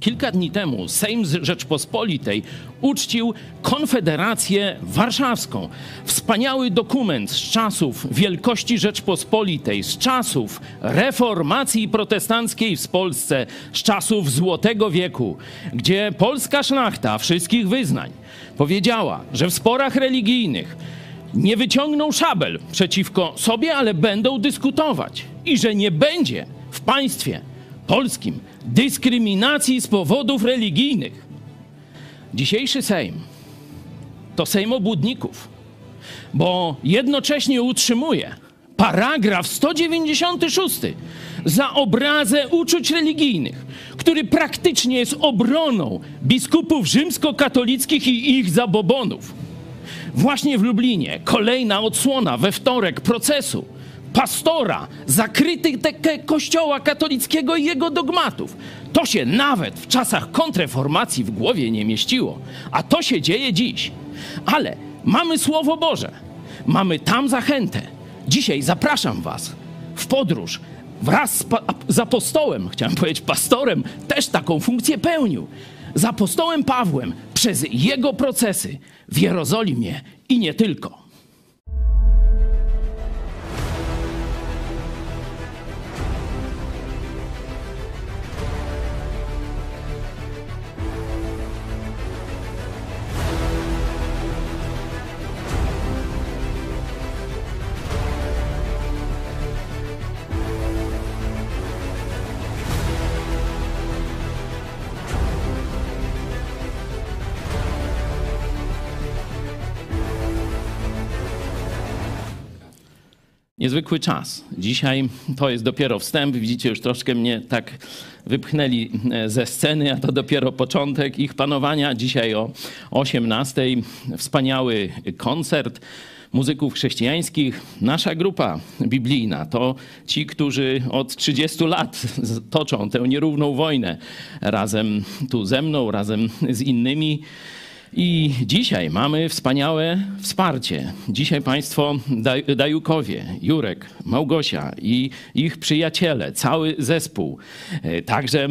Kilka dni temu Sejm Rzeczpospolitej uczcił Konfederację Warszawską. Wspaniały dokument z czasów wielkości Rzeczpospolitej, z czasów reformacji protestanckiej w Polsce, z czasów Złotego Wieku, gdzie polska szlachta wszystkich wyznań powiedziała, że w sporach religijnych nie wyciągną szabel przeciwko sobie, ale będą dyskutować i że nie będzie w państwie polskim dyskryminacji z powodów religijnych. Dzisiejszy Sejm to Sejm obłudników, bo jednocześnie utrzymuje paragraf 196 za obrazę uczuć religijnych, który praktycznie jest obroną biskupów rzymskokatolickich i ich zabobonów. Właśnie w Lublinie kolejna odsłona we wtorek procesu pastora za krytykę kościoła katolickiego i jego dogmatów. To się nawet w czasach kontreformacji w głowie nie mieściło, a to się dzieje dziś. Ale mamy Słowo Boże, mamy tam zachętę. Dzisiaj zapraszam Was w podróż wraz z apostołem, chciałem powiedzieć pastorem, też taką funkcję pełnił, z apostołem Pawłem przez jego procesy w Jerozolimie i nie tylko. Niezwykły czas. Dzisiaj to jest dopiero wstęp. Widzicie, już troszkę mnie tak wypchnęli e, ze sceny, a to dopiero początek ich panowania. Dzisiaj o 18 wspaniały koncert muzyków chrześcijańskich. Nasza grupa biblijna to ci, którzy od 30 lat toczą tę nierówną wojnę razem tu ze mną, razem z innymi. I dzisiaj mamy wspaniałe wsparcie. Dzisiaj Państwo Dajukowie, Jurek, Małgosia i ich przyjaciele, cały zespół, e, także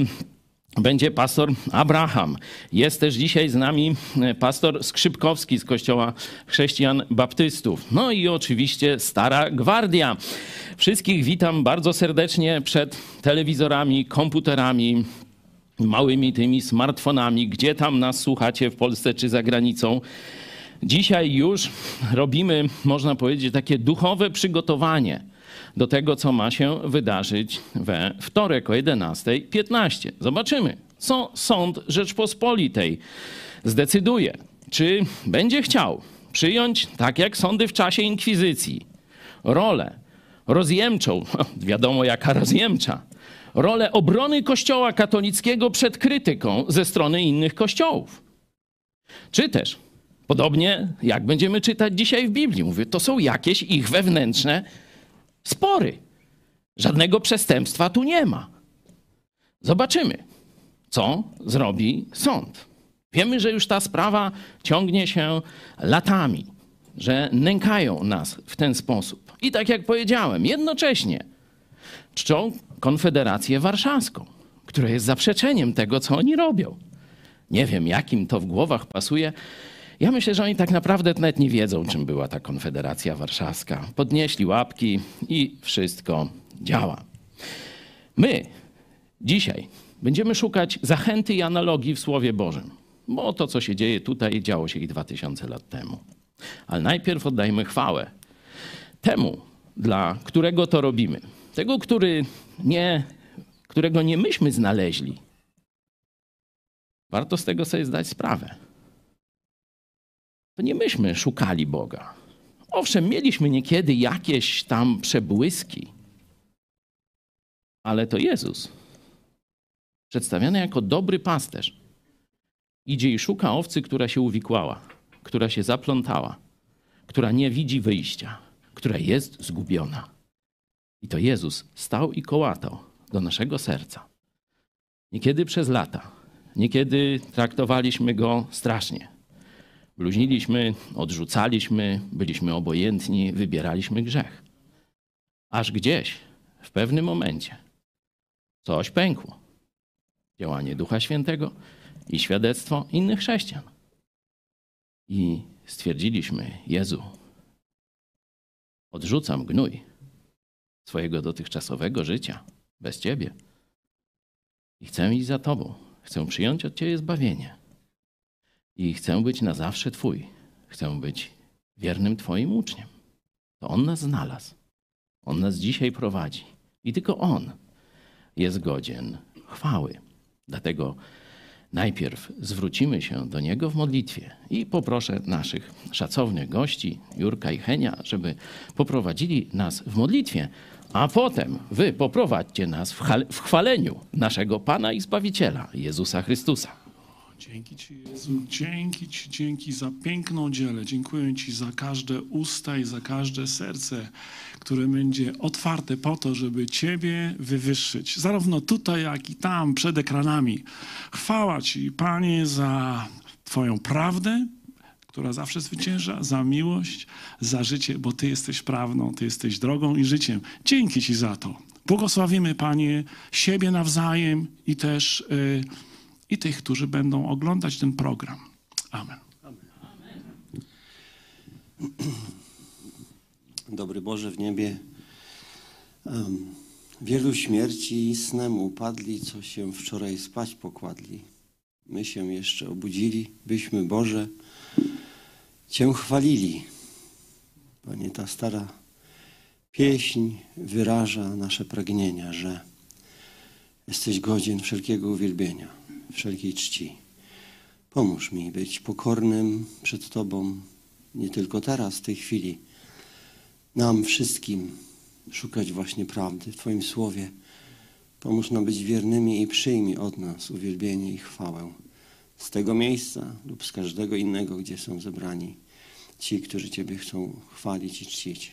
będzie pastor Abraham. Jest też dzisiaj z nami e, pastor Skrzypkowski z Kościoła Chrześcijan Baptystów. No i oczywiście Stara Gwardia. Wszystkich witam bardzo serdecznie przed telewizorami, komputerami, małymi tymi smartfonami, gdzie tam nas słuchacie w Polsce czy za granicą. Dzisiaj już robimy, można powiedzieć, takie duchowe przygotowanie do tego, co ma się wydarzyć we wtorek o 11.15. Zobaczymy, co sąd Rzeczpospolitej zdecyduje. Czy będzie chciał przyjąć, tak jak sądy w czasie inkwizycji, rolę rozjemczą, wiadomo jaka rozjemcza, rolę obrony Kościoła katolickiego przed krytyką ze strony innych kościołów. Czy też, podobnie jak będziemy czytać dzisiaj w Biblii, mówię, to są jakieś ich wewnętrzne spory. Żadnego przestępstwa tu nie ma. Zobaczymy, co zrobi sąd. Wiemy, że już ta sprawa ciągnie się latami, że nękają nas w ten sposób. I tak jak powiedziałem, jednocześnie czczą Konfederację Warszawską, która jest zaprzeczeniem tego, co oni robią. Nie wiem, jakim to w głowach pasuje. Ja myślę, że oni tak naprawdę nawet nie wiedzą, czym była ta Konfederacja Warszawska. Podnieśli łapki i wszystko działa. My dzisiaj będziemy szukać zachęty i analogii w Słowie Bożym, bo to, co się dzieje tutaj, działo się i 2000 lat temu. Ale najpierw oddajmy chwałę temu, dla którego to robimy. Tego, który nie, którego nie myśmy znaleźli. Warto z tego sobie zdać sprawę. To nie myśmy szukali Boga. Owszem, mieliśmy niekiedy jakieś tam przebłyski, ale to Jezus, przedstawiany jako dobry pasterz, idzie i szuka owcy, która się uwikłała, która się zaplątała, która nie widzi wyjścia, która jest zgubiona. I to Jezus stał i kołatał do naszego serca. Niekiedy przez lata, niekiedy traktowaliśmy go strasznie. Bluźniliśmy, odrzucaliśmy, byliśmy obojętni, wybieraliśmy grzech. Aż gdzieś, w pewnym momencie, coś pękło. działanie Ducha Świętego i świadectwo innych chrześcijan. I stwierdziliśmy: Jezu, odrzucam gnój swojego dotychczasowego życia bez Ciebie i chcę iść za Tobą. Chcę przyjąć od Ciebie zbawienie i chcę być na zawsze Twój. Chcę być wiernym Twoim uczniem. To On nas znalazł. On nas dzisiaj prowadzi. I tylko On jest godzien chwały. Dlatego najpierw zwrócimy się do Niego w modlitwie i poproszę naszych szacownych gości, Jurka i Henia, żeby poprowadzili nas w modlitwie, a potem wy poprowadźcie nas w, w chwaleniu naszego Pana i Zbawiciela, Jezusa Chrystusa. Dzięki Ci, Jezu, dzięki Ci, dzięki za piękną dzielę. Dziękuję Ci za każde usta i za każde serce, które będzie otwarte po to, żeby Ciebie wywyższyć. Zarówno tutaj, jak i tam, przed ekranami. Chwała Ci, Panie, za Twoją prawdę, która zawsze zwycięża, za miłość, za życie, bo Ty jesteś prawdą, Ty jesteś drogą i życiem. Dzięki Ci za to. Błogosławimy, Panie, siebie nawzajem i też... Yy, i tych, którzy będą oglądać ten program. Amen. Dobry Boże w niebie. Um, wielu śmierci snem upadli, co się wczoraj spać pokładli. My się jeszcze obudzili, byśmy Boże Cię chwalili. Panie, ta stara pieśń wyraża nasze pragnienia, że jesteś godzien wszelkiego uwielbienia wszelkiej czci. Pomóż mi być pokornym przed Tobą, nie tylko teraz, w tej chwili. Nam wszystkim szukać właśnie prawdy w Twoim słowie. Pomóż nam być wiernymi i przyjmij od nas uwielbienie i chwałę z tego miejsca lub z każdego innego, gdzie są zebrani ci, którzy Ciebie chcą chwalić i czcić.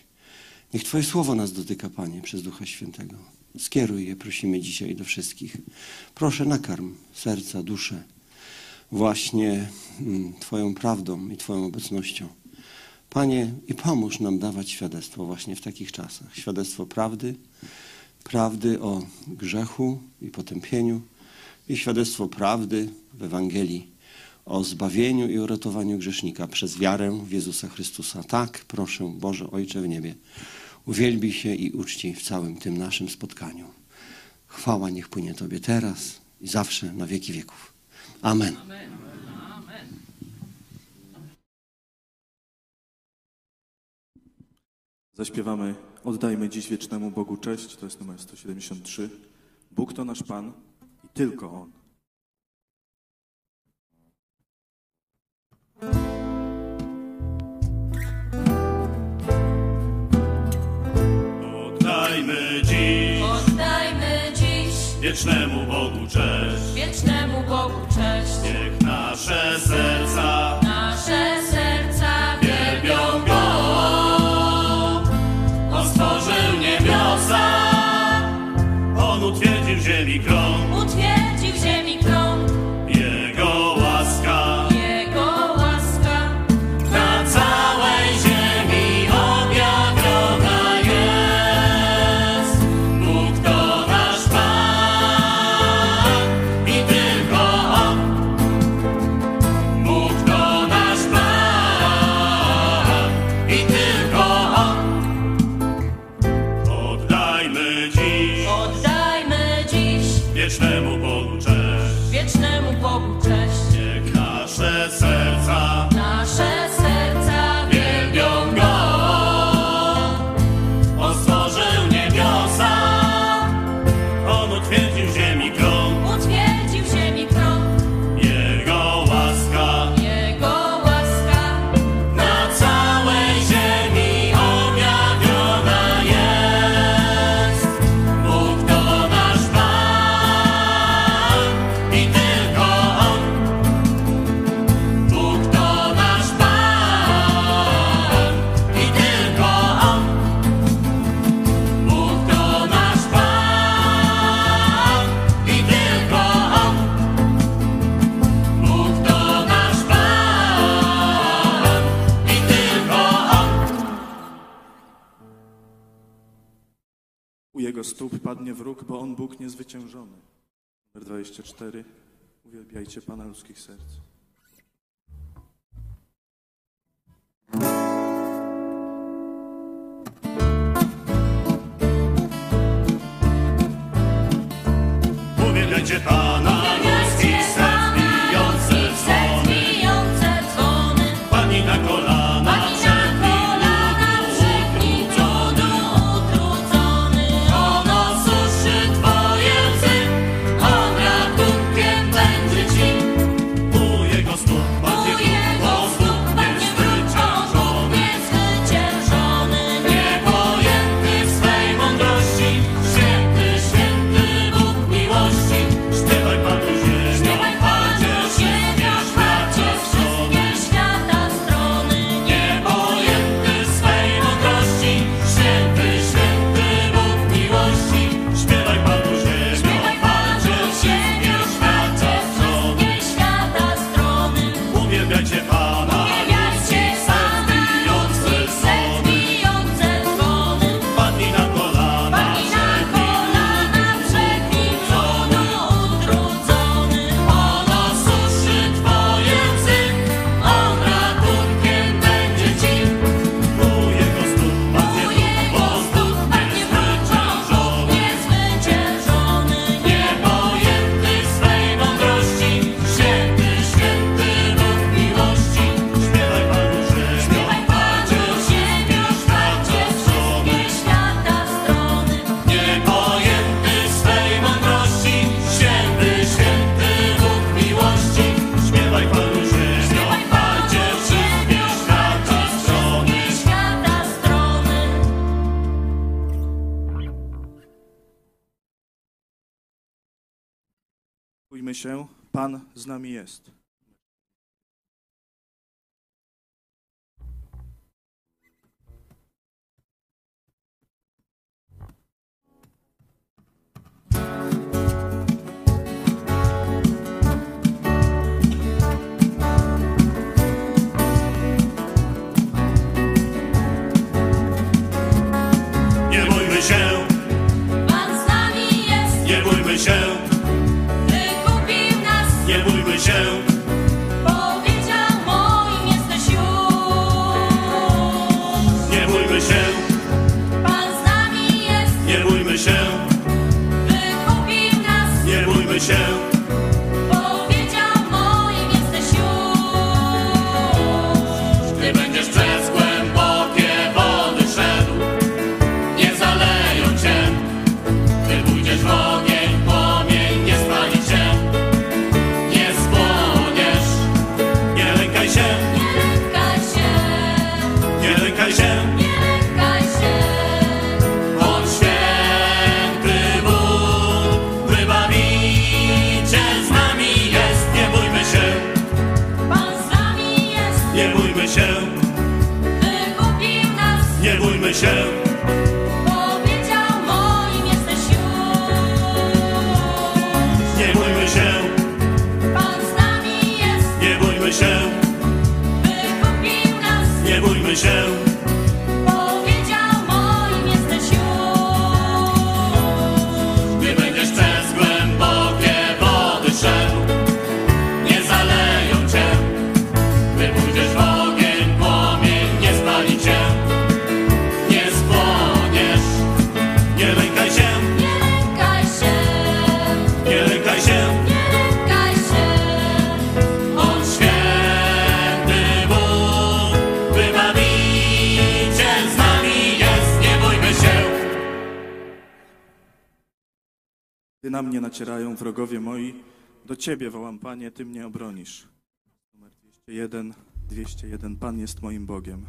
Niech Twoje słowo nas dotyka, Panie, przez Ducha Świętego. Skieruj je, prosimy dzisiaj do wszystkich. Proszę, nakarm serca, duszę właśnie mm, Twoją prawdą i Twoją obecnością. Panie, i pomóż nam dawać świadectwo właśnie w takich czasach. Świadectwo prawdy, prawdy o grzechu i potępieniu i świadectwo prawdy w Ewangelii o zbawieniu i uratowaniu grzesznika przez wiarę w Jezusa Chrystusa. Tak, proszę, Boże Ojcze w niebie, uwielbi się i uczci w całym tym naszym spotkaniu. Chwała niech płynie Tobie teraz i zawsze na wieki wieków. Amen. Amen. Zaśpiewamy Oddajmy dziś wiecznemu Bogu cześć. To jest numer 173. Bóg to nasz Pan tylko On. Wiecznemu Bogu cześć. Wiecznemu Bogu cześć. Niech nasze serca, padnie wróg, bo on Bóg niezwyciężony. Numer 24. Uwielbiajcie Pana ludzkich serc. Uwielbiajcie Pana ludzkich serc. z nami jest. nacierają wrogowie moi, do Ciebie wołam, Panie, Ty mnie obronisz. Numer 201, 201, Pan jest moim Bogiem.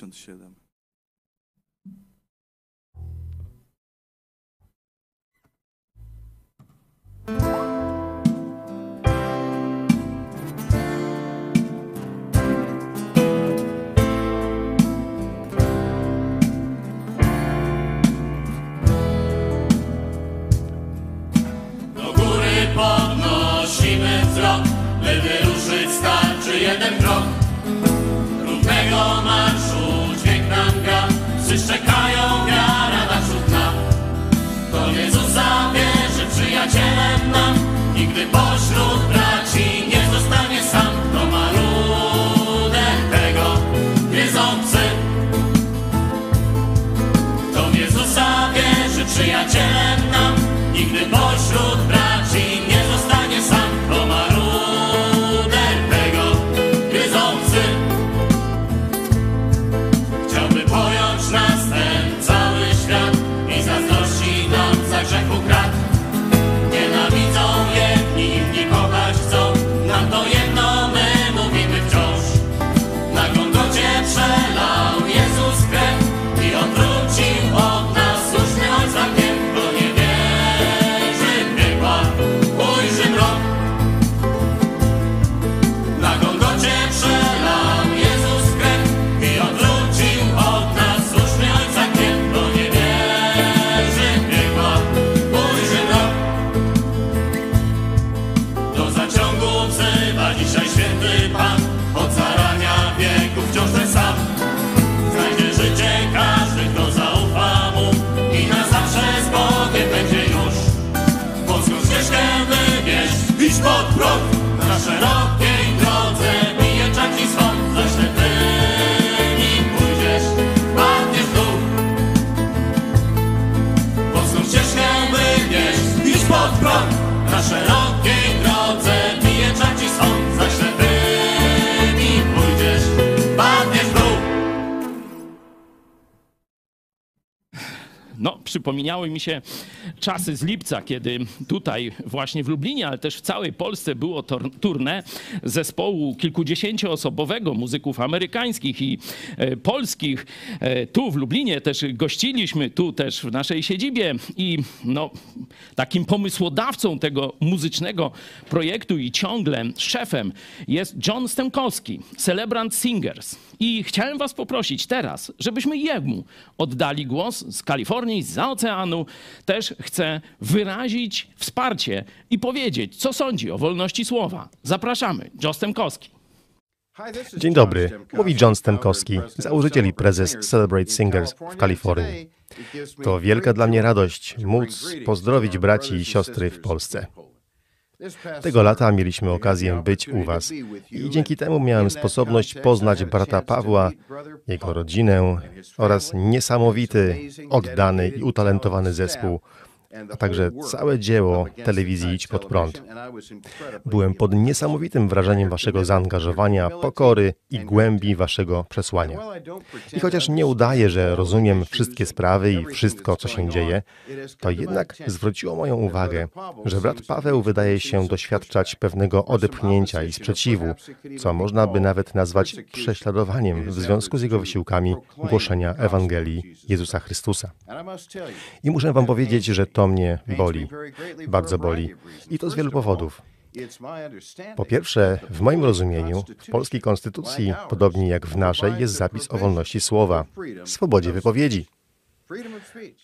57. podnosimy wzrok, by wyruszyć starczy jeden krok równego marszu. de vos no trae. przypominały mi się czasy z lipca, kiedy tutaj właśnie w Lublinie, ale też w całej Polsce było turne zespołu kilkudziesięcioosobowego muzyków amerykańskich i e, polskich. E, tu w Lublinie też gościliśmy, tu też w naszej siedzibie i no, takim pomysłodawcą tego muzycznego projektu i ciągle szefem jest John Stemkowski, Celebrant Singers i chciałem was poprosić teraz, żebyśmy jemu oddali głos z Kalifornii, z oceanu. Też chcę wyrazić wsparcie i powiedzieć, co sądzi o wolności słowa. Zapraszamy, Joe Stemkowski. Dzień dobry, mówi John Stemkowski, założyciel i prezes Celebrate Singers w Kalifornii. To wielka dla mnie radość móc pozdrowić braci i siostry w Polsce. Tego lata mieliśmy okazję być u Was. i dzięki temu miałem sposobność poznać brata Pawła, jego rodzinę oraz niesamowity, oddany i utalentowany zespół, a także całe dzieło telewizji Idź Pod Prąd. Byłem pod niesamowitym wrażeniem waszego zaangażowania, pokory i głębi waszego przesłania. I chociaż nie udaję, że rozumiem wszystkie sprawy i wszystko, co się dzieje, to jednak zwróciło moją uwagę, że brat Paweł wydaje się doświadczać pewnego odepchnięcia i sprzeciwu, co można by nawet nazwać prześladowaniem w związku z jego wysiłkami głoszenia Ewangelii Jezusa Chrystusa. I muszę wam powiedzieć, że to mnie boli, bardzo boli. I to z wielu powodów. Po pierwsze, w moim rozumieniu, w polskiej konstytucji, podobnie jak w naszej, jest zapis o wolności słowa, swobodzie wypowiedzi.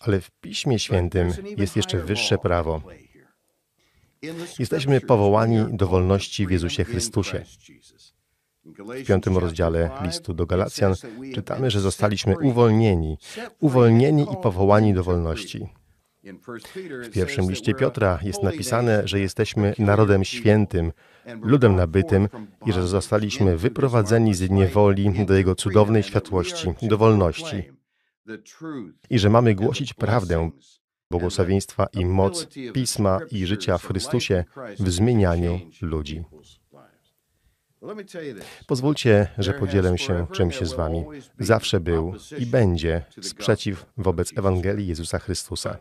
Ale w Piśmie Świętym jest jeszcze wyższe prawo. Jesteśmy powołani do wolności w Jezusie Chrystusie. W piątym rozdziale listu do Galacjan czytamy, że zostaliśmy uwolnieni, uwolnieni i powołani do wolności. W pierwszym liście Piotra jest napisane, że jesteśmy narodem świętym, ludem nabytym i że zostaliśmy wyprowadzeni z niewoli do Jego cudownej światłości, do wolności. I że mamy głosić prawdę, błogosławieństwa i moc Pisma i życia w Chrystusie w zmienianiu ludzi. Pozwólcie, że podzielę się czymś z Wami. Zawsze był i będzie sprzeciw wobec Ewangelii Jezusa Chrystusa.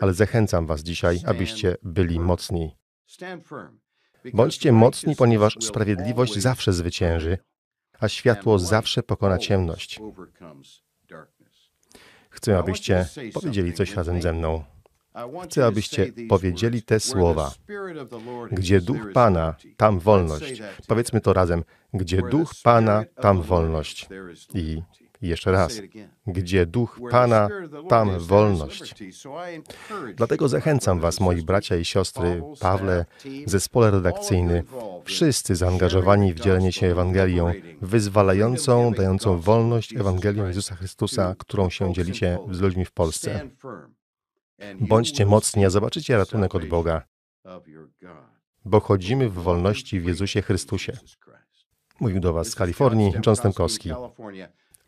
Ale zachęcam Was dzisiaj, abyście byli mocni. Bądźcie mocni, ponieważ sprawiedliwość zawsze zwycięży, a światło zawsze pokona ciemność. Chcę, abyście powiedzieli coś razem ze mną. Chcę, abyście powiedzieli te słowa. Gdzie duch Pana, tam wolność. Powiedzmy to razem. Gdzie duch Pana, tam wolność. I jeszcze raz. Gdzie duch Pana, tam wolność. Dlatego zachęcam Was, moi bracia i siostry, Pawle, zespole redakcyjny, wszyscy zaangażowani w dzielenie się Ewangelią, wyzwalającą, dającą wolność Ewangelią Jezusa Chrystusa, którą się dzielicie z ludźmi w Polsce. Bądźcie mocni, a zobaczycie ratunek od Boga, bo chodzimy w wolności w Jezusie Chrystusie. Mówił do Was z Kalifornii John Stemkowski.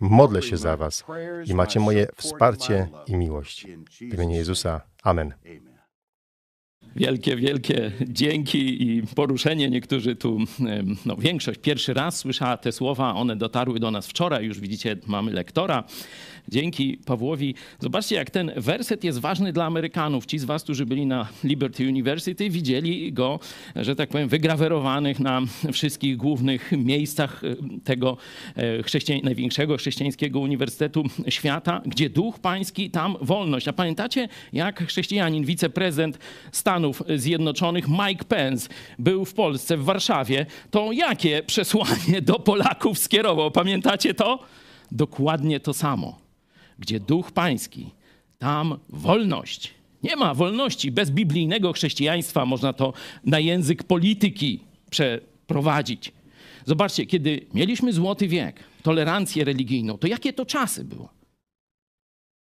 Modlę się za Was i macie moje wsparcie i miłość. W imieniu Jezusa. Amen. Wielkie, wielkie dzięki i poruszenie. Niektórzy tu, no większość pierwszy raz słyszała te słowa, one dotarły do nas wczoraj, już widzicie, mamy lektora. Dzięki Pawłowi. Zobaczcie, jak ten werset jest ważny dla Amerykanów. Ci z was, którzy byli na Liberty University, widzieli go, że tak powiem, wygrawerowanych na wszystkich głównych miejscach e, tego e, chrześcijan, największego chrześcijańskiego uniwersytetu świata, gdzie duch pański, tam wolność. A pamiętacie, jak chrześcijanin, wiceprezydent Stanów Zjednoczonych Mike Pence był w Polsce, w Warszawie, to jakie przesłanie do Polaków skierował? Pamiętacie to? Dokładnie to samo. Gdzie duch pański, tam wolność. Nie ma wolności bez biblijnego chrześcijaństwa, można to na język polityki przeprowadzić. Zobaczcie, kiedy mieliśmy złoty wiek, tolerancję religijną, to jakie to czasy było?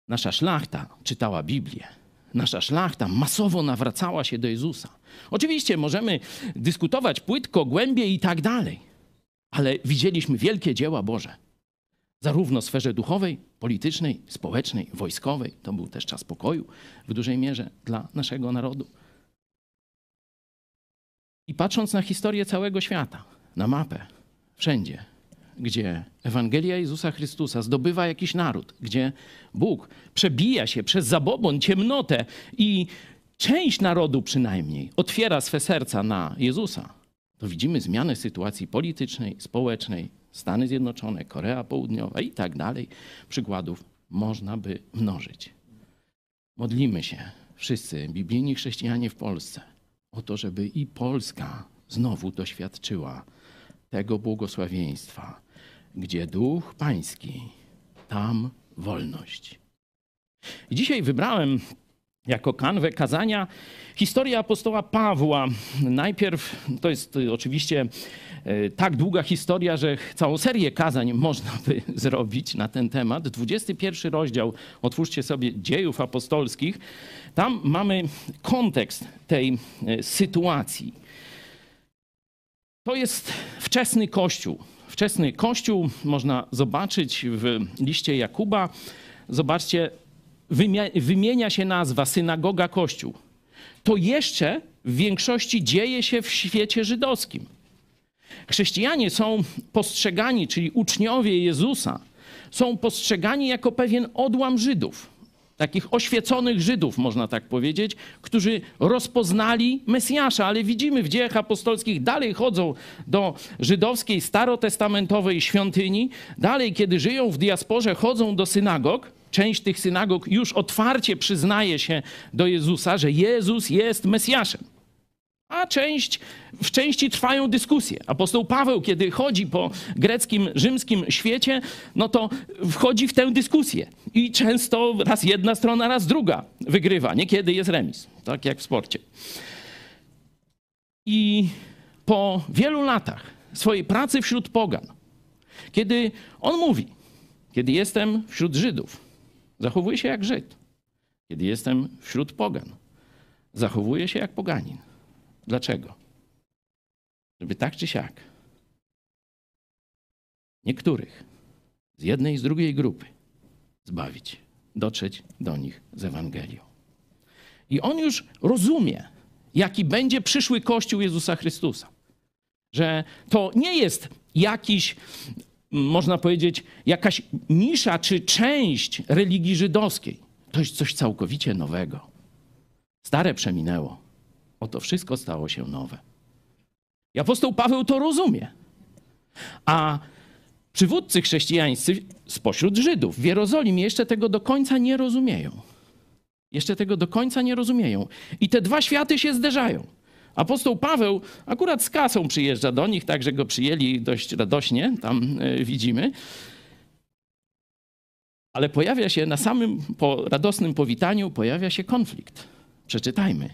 Nasza szlachta czytała Biblię. Nasza szlachta masowo nawracała się do Jezusa. Oczywiście możemy dyskutować płytko, głębiej i tak dalej, ale widzieliśmy wielkie dzieła Boże. Zarówno w sferze duchowej, politycznej, społecznej, wojskowej. To był też czas pokoju w dużej mierze dla naszego narodu. I patrząc na historię całego świata, na mapę, wszędzie, gdzie Ewangelia Jezusa Chrystusa zdobywa jakiś naród, gdzie Bóg przebija się przez zabobon, ciemnotę i część narodu przynajmniej otwiera swe serca na Jezusa, to widzimy zmianę sytuacji politycznej, społecznej, Stany Zjednoczone, Korea Południowa i tak dalej. Przykładów można by mnożyć. Modlimy się wszyscy, biblijni chrześcijanie w Polsce, o to, żeby i Polska znowu doświadczyła tego błogosławieństwa, gdzie duch pański, tam wolność. Dzisiaj wybrałem jako kanwę kazania historię apostoła Pawła. Najpierw to jest y, oczywiście y, tak długa historia, że całą serię kazań można by zrobić na ten temat. 21 rozdział, otwórzcie sobie dziejów apostolskich. Tam mamy kontekst tej y, sytuacji. To jest wczesny kościół. Wczesny kościół można zobaczyć w liście Jakuba. Zobaczcie, wymienia się nazwa synagoga kościół, to jeszcze w większości dzieje się w świecie żydowskim. Chrześcijanie są postrzegani, czyli uczniowie Jezusa, są postrzegani jako pewien odłam Żydów, takich oświeconych Żydów, można tak powiedzieć, którzy rozpoznali Mesjasza, ale widzimy w dziejach apostolskich, dalej chodzą do żydowskiej, starotestamentowej świątyni, dalej, kiedy żyją w diasporze, chodzą do synagog. Część tych synagog już otwarcie przyznaje się do Jezusa, że Jezus jest Mesjaszem. A część, w części trwają dyskusje. Apostoł Paweł, kiedy chodzi po greckim, rzymskim świecie, no to wchodzi w tę dyskusję. I często raz jedna strona, raz druga wygrywa. Niekiedy jest remis, tak jak w sporcie. I po wielu latach swojej pracy wśród pogan, kiedy on mówi, kiedy jestem wśród Żydów, zachowuję się jak Żyd. Kiedy jestem wśród pogan, zachowuję się jak poganin. Dlaczego? Żeby tak czy siak niektórych z jednej i z drugiej grupy zbawić, dotrzeć do nich z Ewangelią. I on już rozumie, jaki będzie przyszły Kościół Jezusa Chrystusa. Że to nie jest jakiś, można powiedzieć, jakaś nisza czy część religii żydowskiej. To jest coś całkowicie nowego. Stare przeminęło. Oto wszystko stało się nowe. I apostoł Paweł to rozumie. A przywódcy chrześcijańscy spośród Żydów w Jerozolimie jeszcze tego do końca nie rozumieją. Jeszcze tego do końca nie rozumieją. I te dwa światy się zderzają. Apostoł Paweł akurat z kasą przyjeżdża do nich, także go przyjęli dość radośnie, tam y, widzimy. Ale pojawia się na samym po radosnym powitaniu, pojawia się konflikt. Przeczytajmy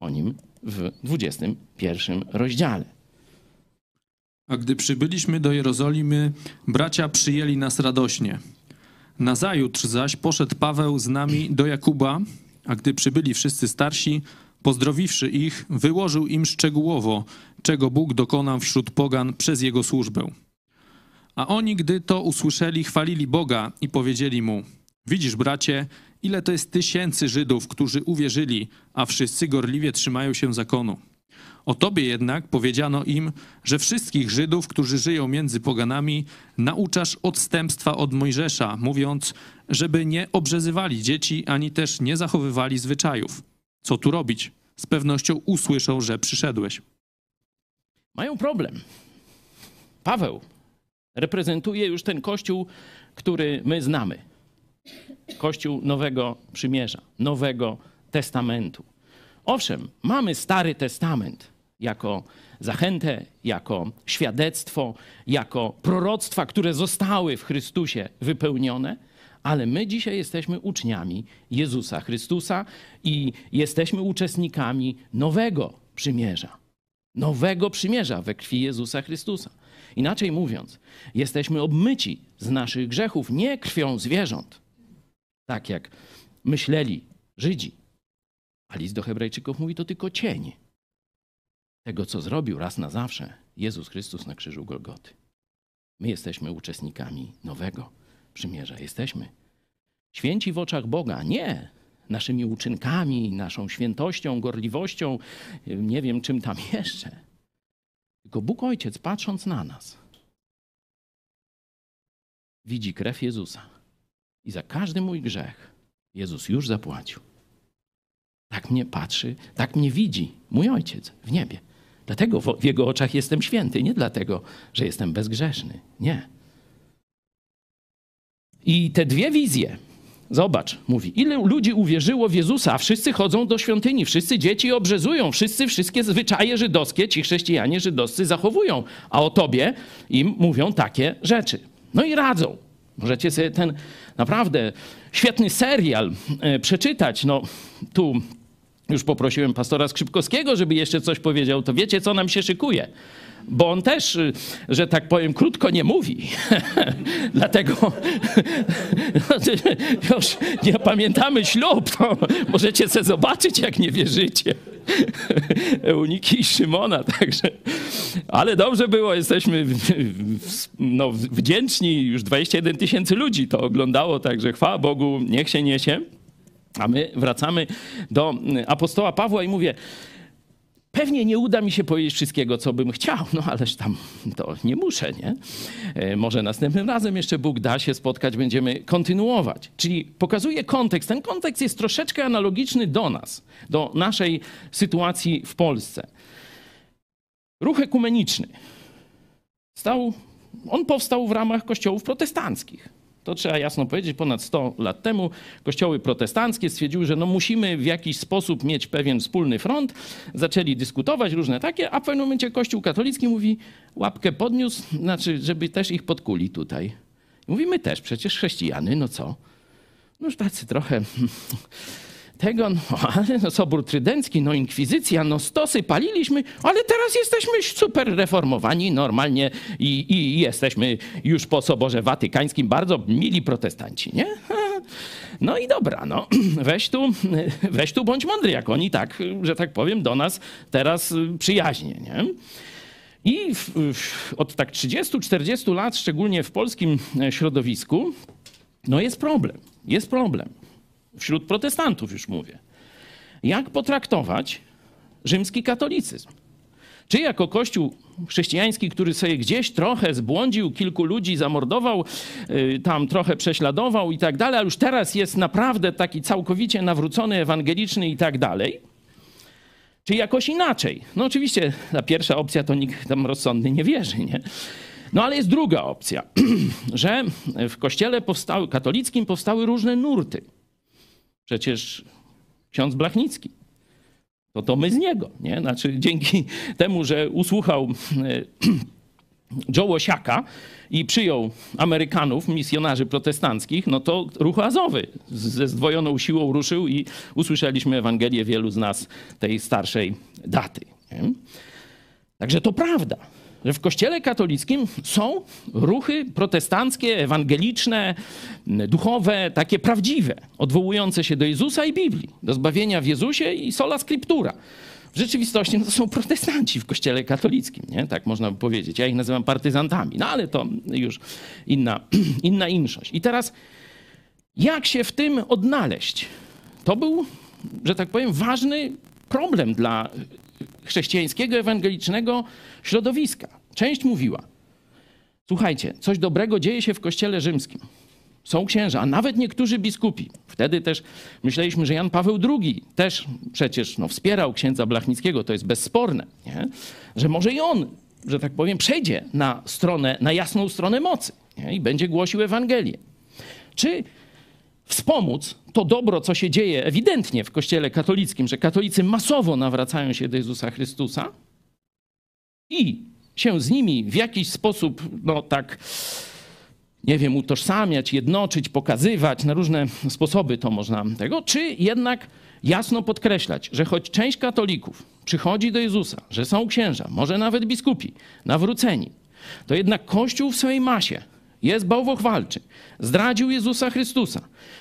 o nim w 21 rozdziale. A gdy przybyliśmy do Jerozolimy, bracia przyjęli nas radośnie. Nazajutrz zaś poszedł Paweł z nami do Jakuba, a gdy przybyli wszyscy starsi, pozdrowiwszy ich, wyłożył im szczegółowo, czego Bóg dokonał wśród pogan przez jego służbę. A oni, gdy to usłyszeli, chwalili Boga i powiedzieli mu: Widzisz, bracie, ile to jest tysięcy Żydów, którzy uwierzyli, a wszyscy gorliwie trzymają się zakonu. O tobie jednak powiedziano im, że wszystkich Żydów, którzy żyją między poganami, nauczasz odstępstwa od Mojżesza, mówiąc, żeby nie obrzezywali dzieci, ani też nie zachowywali zwyczajów. Co tu robić? Z pewnością usłyszą, że przyszedłeś. Mają problem. Paweł reprezentuje już ten kościół, który my znamy. Kościół Nowego Przymierza, Nowego Testamentu. Owszem, mamy Stary Testament jako zachętę, jako świadectwo, jako proroctwa, które zostały w Chrystusie wypełnione, ale my dzisiaj jesteśmy uczniami Jezusa Chrystusa i jesteśmy uczestnikami nowego przymierza. Nowego przymierza we krwi Jezusa Chrystusa. Inaczej mówiąc, jesteśmy obmyci z naszych grzechów nie krwią zwierząt, tak jak myśleli Żydzi. A list do Hebrajczyków mówi to tylko cień tego, co zrobił raz na zawsze Jezus Chrystus na krzyżu Golgoty. My jesteśmy uczestnikami nowego przymierza. Jesteśmy święci w oczach Boga, nie naszymi uczynkami, naszą świętością, gorliwością, nie wiem czym tam jeszcze. Tylko Bóg Ojciec, patrząc na nas, widzi krew Jezusa i za każdy mój grzech Jezus już zapłacił. Tak mnie patrzy, tak mnie widzi mój Ojciec w niebie. Dlatego w Jego oczach jestem święty, nie dlatego, że jestem bezgrzeszny. Nie. I te dwie wizje, zobacz, mówi, ile ludzi uwierzyło w Jezusa, a wszyscy chodzą do świątyni, wszyscy dzieci obrzezują, wszyscy wszystkie zwyczaje żydowskie, ci chrześcijanie żydowscy zachowują, a o tobie im mówią takie rzeczy. No i radzą. Możecie sobie ten naprawdę świetny serial e, przeczytać. No tu już poprosiłem pastora Skrzypkowskiego, żeby jeszcze coś powiedział, to wiecie, co nam się szykuje. Bo on też, y, że tak powiem, krótko nie mówi. Dlatego już nie pamiętamy ślub, to możecie sobie zobaczyć, jak nie wierzycie. Euniki i Szymona, także... Ale dobrze było, jesteśmy no, wdzięczni, już 21 tysięcy ludzi to oglądało, także chwała Bogu, niech się niesie. A my wracamy do apostoła Pawła i mówię, Pewnie nie uda mi się powiedzieć wszystkiego, co bym chciał, no ależ tam to nie muszę, nie? E, Może następnym razem jeszcze Bóg da się spotkać, będziemy kontynuować. Czyli pokazuje kontekst. Ten kontekst jest troszeczkę analogiczny do nas, do naszej sytuacji w Polsce. Ruch ekumeniczny. Stał, on powstał w ramach kościołów protestanckich. To trzeba jasno powiedzieć, ponad 100 lat temu kościoły protestanckie stwierdziły, że no musimy w jakiś sposób mieć pewien wspólny front. Zaczęli dyskutować różne takie, a w pewnym momencie Kościół katolicki mówi, łapkę podniósł, znaczy, żeby też ich podkuli tutaj. Mówi, my też, przecież chrześcijany, no co? No już tacy trochę tego, no ale no, Sobór Trydencki, no inkwizycja, no stosy paliliśmy, ale teraz jesteśmy super reformowani normalnie i, i jesteśmy już po Soborze Watykańskim bardzo mili protestanci, nie? No i dobra, no weź tu, weź tu bądź mądry, jak oni tak, że tak powiem, do nas teraz przyjaźnie, nie? I w, w, od tak 30-40 lat, szczególnie w polskim środowisku, no jest problem. Jest problem. Wśród protestantów już mówię. Jak potraktować rzymski katolicyzm? Czy jako kościół chrześcijański, który sobie gdzieś trochę zbłądził, kilku ludzi zamordował, yy, tam trochę prześladował i tak dalej, a już teraz jest naprawdę taki całkowicie nawrócony, ewangeliczny i tak dalej? Czy jakoś inaczej? No oczywiście ta pierwsza opcja to nikt tam rozsądny nie wierzy, nie? No ale jest druga opcja, że w kościele powstały, katolickim powstały różne nurty. Przecież ksiądz Blachnicki, to to my z niego, nie? Znaczy dzięki temu, że usłuchał e, Joe i przyjął Amerykanów, misjonarzy protestanckich, no to ruch azowy ze zdwojoną siłą ruszył i usłyszeliśmy Ewangelię wielu z nas tej starszej daty. Nie? Także to prawda, że w kościele katolickim są ruchy protestanckie, ewangeliczne, duchowe, takie prawdziwe, odwołujące się do Jezusa i Biblii, do zbawienia w Jezusie i sola scriptura. W rzeczywistości no, to są protestanci w kościele katolickim, nie? tak można by powiedzieć. Ja ich nazywam partyzantami, no ale to już inna, inna inszość. I teraz jak się w tym odnaleźć? To był, że tak powiem, ważny problem dla chrześcijańskiego, ewangelicznego środowiska. Część mówiła, słuchajcie, coś dobrego dzieje się w kościele rzymskim. Są księża, a nawet niektórzy biskupi. Wtedy też myśleliśmy, że Jan Paweł II też przecież no, wspierał księdza Blachnickiego, to jest bezsporne, nie? że może i on, że tak powiem, przejdzie na stronę, na jasną stronę mocy nie? i będzie głosił Ewangelię. Czy wspomóc to dobro, co się dzieje ewidentnie w Kościele katolickim, że katolicy masowo nawracają się do Jezusa Chrystusa i się z nimi w jakiś sposób, no tak, nie wiem, utożsamiać, jednoczyć, pokazywać, na różne sposoby to można tego, czy jednak jasno podkreślać, że choć część katolików przychodzi do Jezusa, że są księża, może nawet biskupi, nawróceni, to jednak Kościół w swojej masie jest bałwochwalczy, zdradził Jezusa Chrystusa,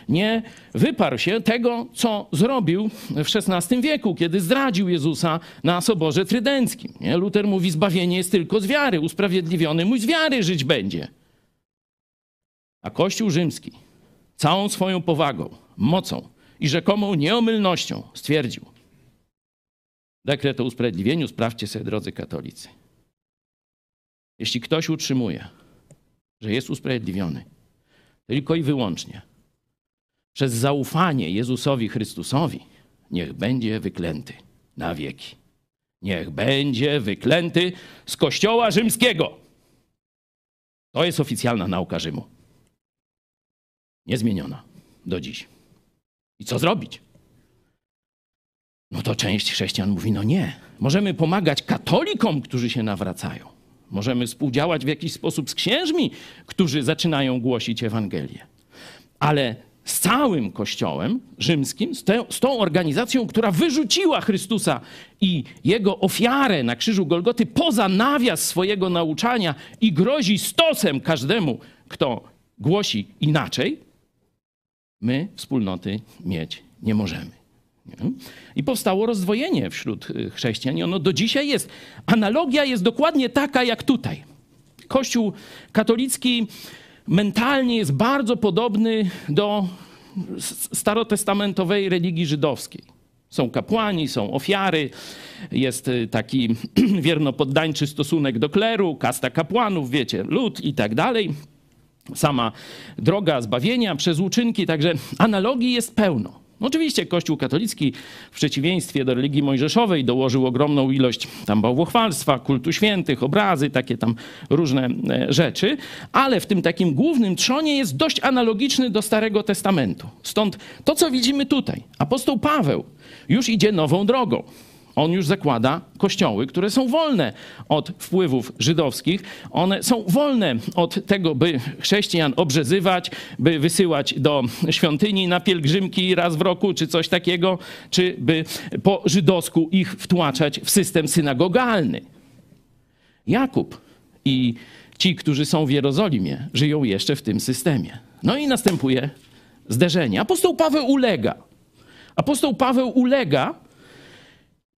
nie wyparł się tego, co zrobił w XVI wieku, kiedy zdradził Jezusa na Soborze Trydenckim. Nie? Mówi, zbawienie jest tylko z wiary, usprawiedliwiony mój z wiary żyć będzie. A Kościół rzymski całą swoją powagą, mocą i rzekomą nieomylnością stwierdził, dekret o usprawiedliwieniu sprawdźcie sobie, drodzy katolicy. Jeśli ktoś utrzymuje, że jest usprawiedliwiony tylko i wyłącznie przez zaufanie Jezusowi Chrystusowi, niech będzie wyklęty na wieki. Niech będzie wyklęty z Kościoła Rzymskiego. To jest oficjalna nauka Rzymu. Niezmieniona do dziś. I co zrobić? No to część chrześcijan mówi: No nie, możemy pomagać katolikom, którzy się nawracają. Możemy współdziałać w jakiś sposób z księżmi, którzy zaczynają głosić Ewangelię. Ale z całym Kościołem rzymskim, z, te, z tą organizacją, która wyrzuciła Chrystusa i jego ofiarę na krzyżu Golgoty poza nawias swojego nauczania i grozi stosem każdemu, kto głosi inaczej, my wspólnoty mieć nie możemy. I powstało rozdwojenie wśród y, chrześcijan i ono do dzisiaj jest. Analogia jest dokładnie taka jak tutaj. Kościół katolicki mentalnie jest bardzo podobny do starotestamentowej religii żydowskiej. Są kapłani, są ofiary, jest y, taki wiernopoddańczy stosunek do kleru, kasta kapłanów, wiecie, lud i tak dalej. Sama droga zbawienia przez uczynki, także analogii jest pełno. Oczywiście Kościół katolicki w przeciwieństwie do religii mojżeszowej dołożył ogromną ilość tam bałwochwalstwa, kultu świętych, obrazy, takie tam różne e, rzeczy, ale w tym takim głównym trzonie jest dość analogiczny do Starego Testamentu. Stąd to, co widzimy tutaj. Apostoł Paweł już idzie nową drogą. On już zakłada kościoły, które są wolne od wpływów żydowskich. One są wolne od tego, by chrześcijan obrzezywać, by wysyłać do świątyni na pielgrzymki raz w roku, czy coś takiego, czy by po żydowsku ich wtłaczać w system synagogalny. Jakub i ci, którzy są w Jerozolimie, żyją jeszcze w tym systemie. No i następuje zderzenie. Apostoł Paweł ulega. Apostoł Paweł ulega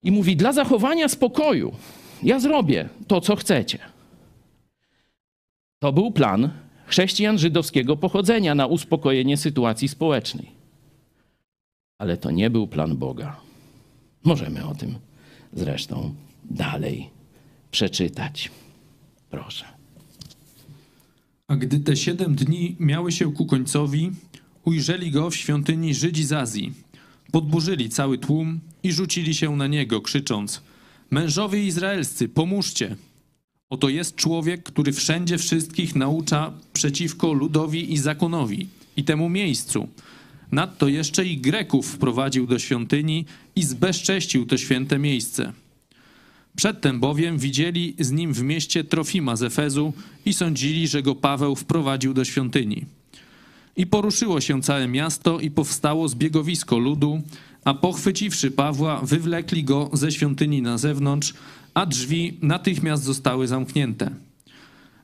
i mówi: Dla zachowania spokoju ja zrobię to, co chcecie. To był plan chrześcijan żydowskiego pochodzenia na uspokojenie sytuacji społecznej. Ale to nie był plan Boga. Możemy o tym zresztą dalej przeczytać. Proszę. A gdy te siedem dni miały się ku końcowi, ujrzeli go w świątyni Żydzi z Azji. Podburzyli cały tłum i rzucili się na niego, krzycząc: Mężowie izraelscy, pomóżcie! Oto jest człowiek, który wszędzie wszystkich naucza przeciwko ludowi i zakonowi i temu miejscu. Nadto jeszcze i Greków wprowadził do świątyni i zbezcześcił to święte miejsce. Przedtem bowiem widzieli z nim w mieście Trofima z Efezu i sądzili, że go Paweł wprowadził do świątyni. I poruszyło się całe miasto i powstało zbiegowisko ludu, a pochwyciwszy Pawła, wywlekli go ze świątyni na zewnątrz, a drzwi natychmiast zostały zamknięte.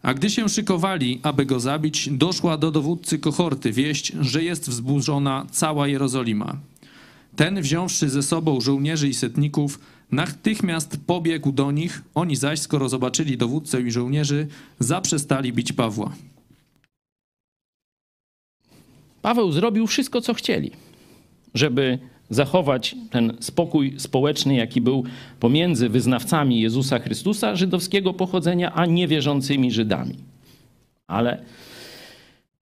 A gdy się szykowali, aby go zabić, doszła do dowódcy kohorty wieść, że jest wzburzona cała Jerozolima. Ten, wziąwszy ze sobą żołnierzy i setników, natychmiast pobiegł do nich, oni zaś, skoro zobaczyli dowódcę i żołnierzy, zaprzestali bić Pawła. Paweł zrobił wszystko, co chcieli, żeby zachować ten spokój społeczny, jaki był pomiędzy wyznawcami Jezusa Chrystusa żydowskiego pochodzenia, a niewierzącymi Żydami. Ale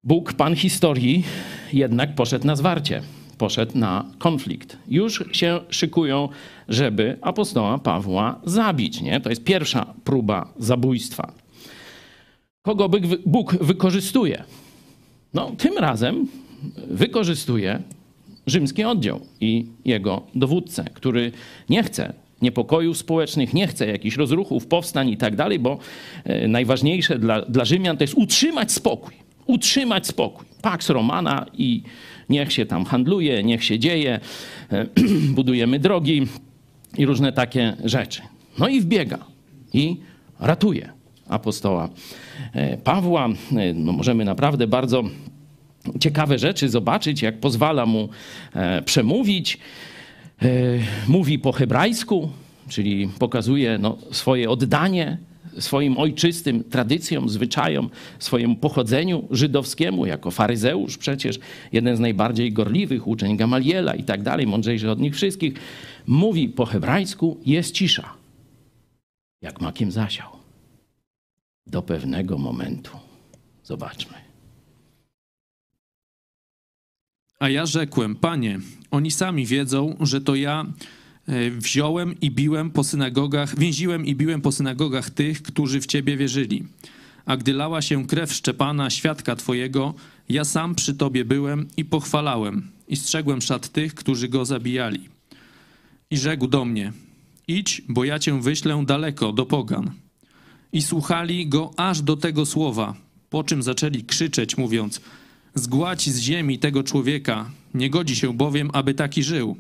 Bóg, Pan historii, jednak poszedł na zwarcie, poszedł na konflikt. Już się szykują, żeby apostoła Pawła zabić. Nie? To jest pierwsza próba zabójstwa. Kogo Bóg- wykorzystuje? No, tym razem wykorzystuje rzymski oddział i jego dowódcę, który nie chce niepokojów społecznych, nie chce jakichś rozruchów, powstań i tak dalej, bo e, najważniejsze dla, dla Rzymian to jest utrzymać spokój. Utrzymać spokój. Pax Romana i niech się tam handluje, niech się dzieje, e, budujemy drogi i różne takie rzeczy. No i wbiega i ratuje apostoła e, Pawła. No możemy naprawdę bardzo ciekawe rzeczy zobaczyć, jak pozwala mu e, przemówić. E, mówi po hebrajsku, czyli pokazuje no, swoje oddanie swoim ojczystym tradycjom, zwyczajom, swojemu pochodzeniu żydowskiemu, jako faryzeusz przecież, jeden z najbardziej gorliwych uczeń Gamaliela i tak dalej, mądrzejszy od nich wszystkich, mówi po hebrajsku, jest cisza, jak makiem zasiał. Do pewnego momentu. Zobaczmy. A ja rzekłem, panie, oni sami wiedzą, że to ja e, wziąłem i biłem po synagogach, więziłem i biłem po synagogach tych, którzy w ciebie wierzyli. A gdy lała się krew Szczepana, świadka twojego, ja sam przy tobie byłem i pochwalałem i strzegłem szat tych, którzy go zabijali. I rzekł do mnie, idź, bo ja cię wyślę daleko, do pogan. I słuchali go aż do tego słowa, po czym zaczęli krzyczeć, mówiąc, zgładź z ziemi tego człowieka, nie godzi się bowiem, aby taki żył.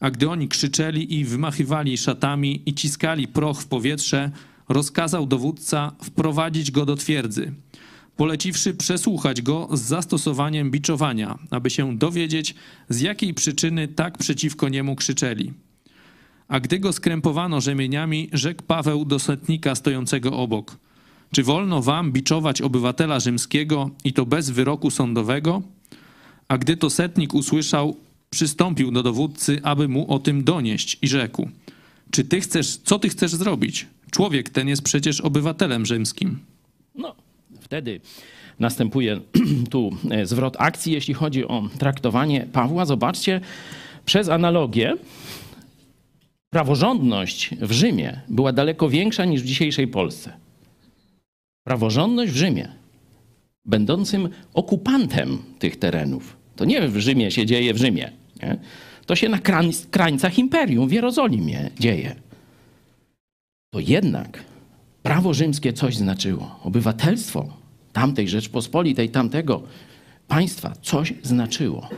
A gdy oni krzyczeli i wymachywali szatami i ciskali proch w powietrze, rozkazał dowódca wprowadzić go do twierdzy. poleciwszy przesłuchać go z zastosowaniem biczowania, aby się dowiedzieć, z jakiej przyczyny tak przeciwko niemu krzyczeli. A gdy go skrępowano rzemieniami, rzekł Paweł do setnika stojącego obok: Czy wolno wam biczować obywatela rzymskiego i to bez wyroku sądowego? A gdy to setnik usłyszał, przystąpił do dowódcy, aby mu o tym donieść i rzekł: Czy ty chcesz, co ty chcesz zrobić? Człowiek ten jest przecież obywatelem rzymskim. No, wtedy następuje tu e, zwrot akcji, jeśli chodzi o traktowanie Pawła. Zobaczcie, przez analogię praworządność w Rzymie była daleko większa niż w dzisiejszej Polsce. Praworządność w Rzymie, będącym okupantem tych terenów. To nie w Rzymie się dzieje w Rzymie. Nie? To się na krań- krańcach imperium w Jerozolimie dzieje. To jednak prawo rzymskie coś znaczyło. Obywatelstwo tamtej Rzeczpospolitej, tamtego państwa coś znaczyło.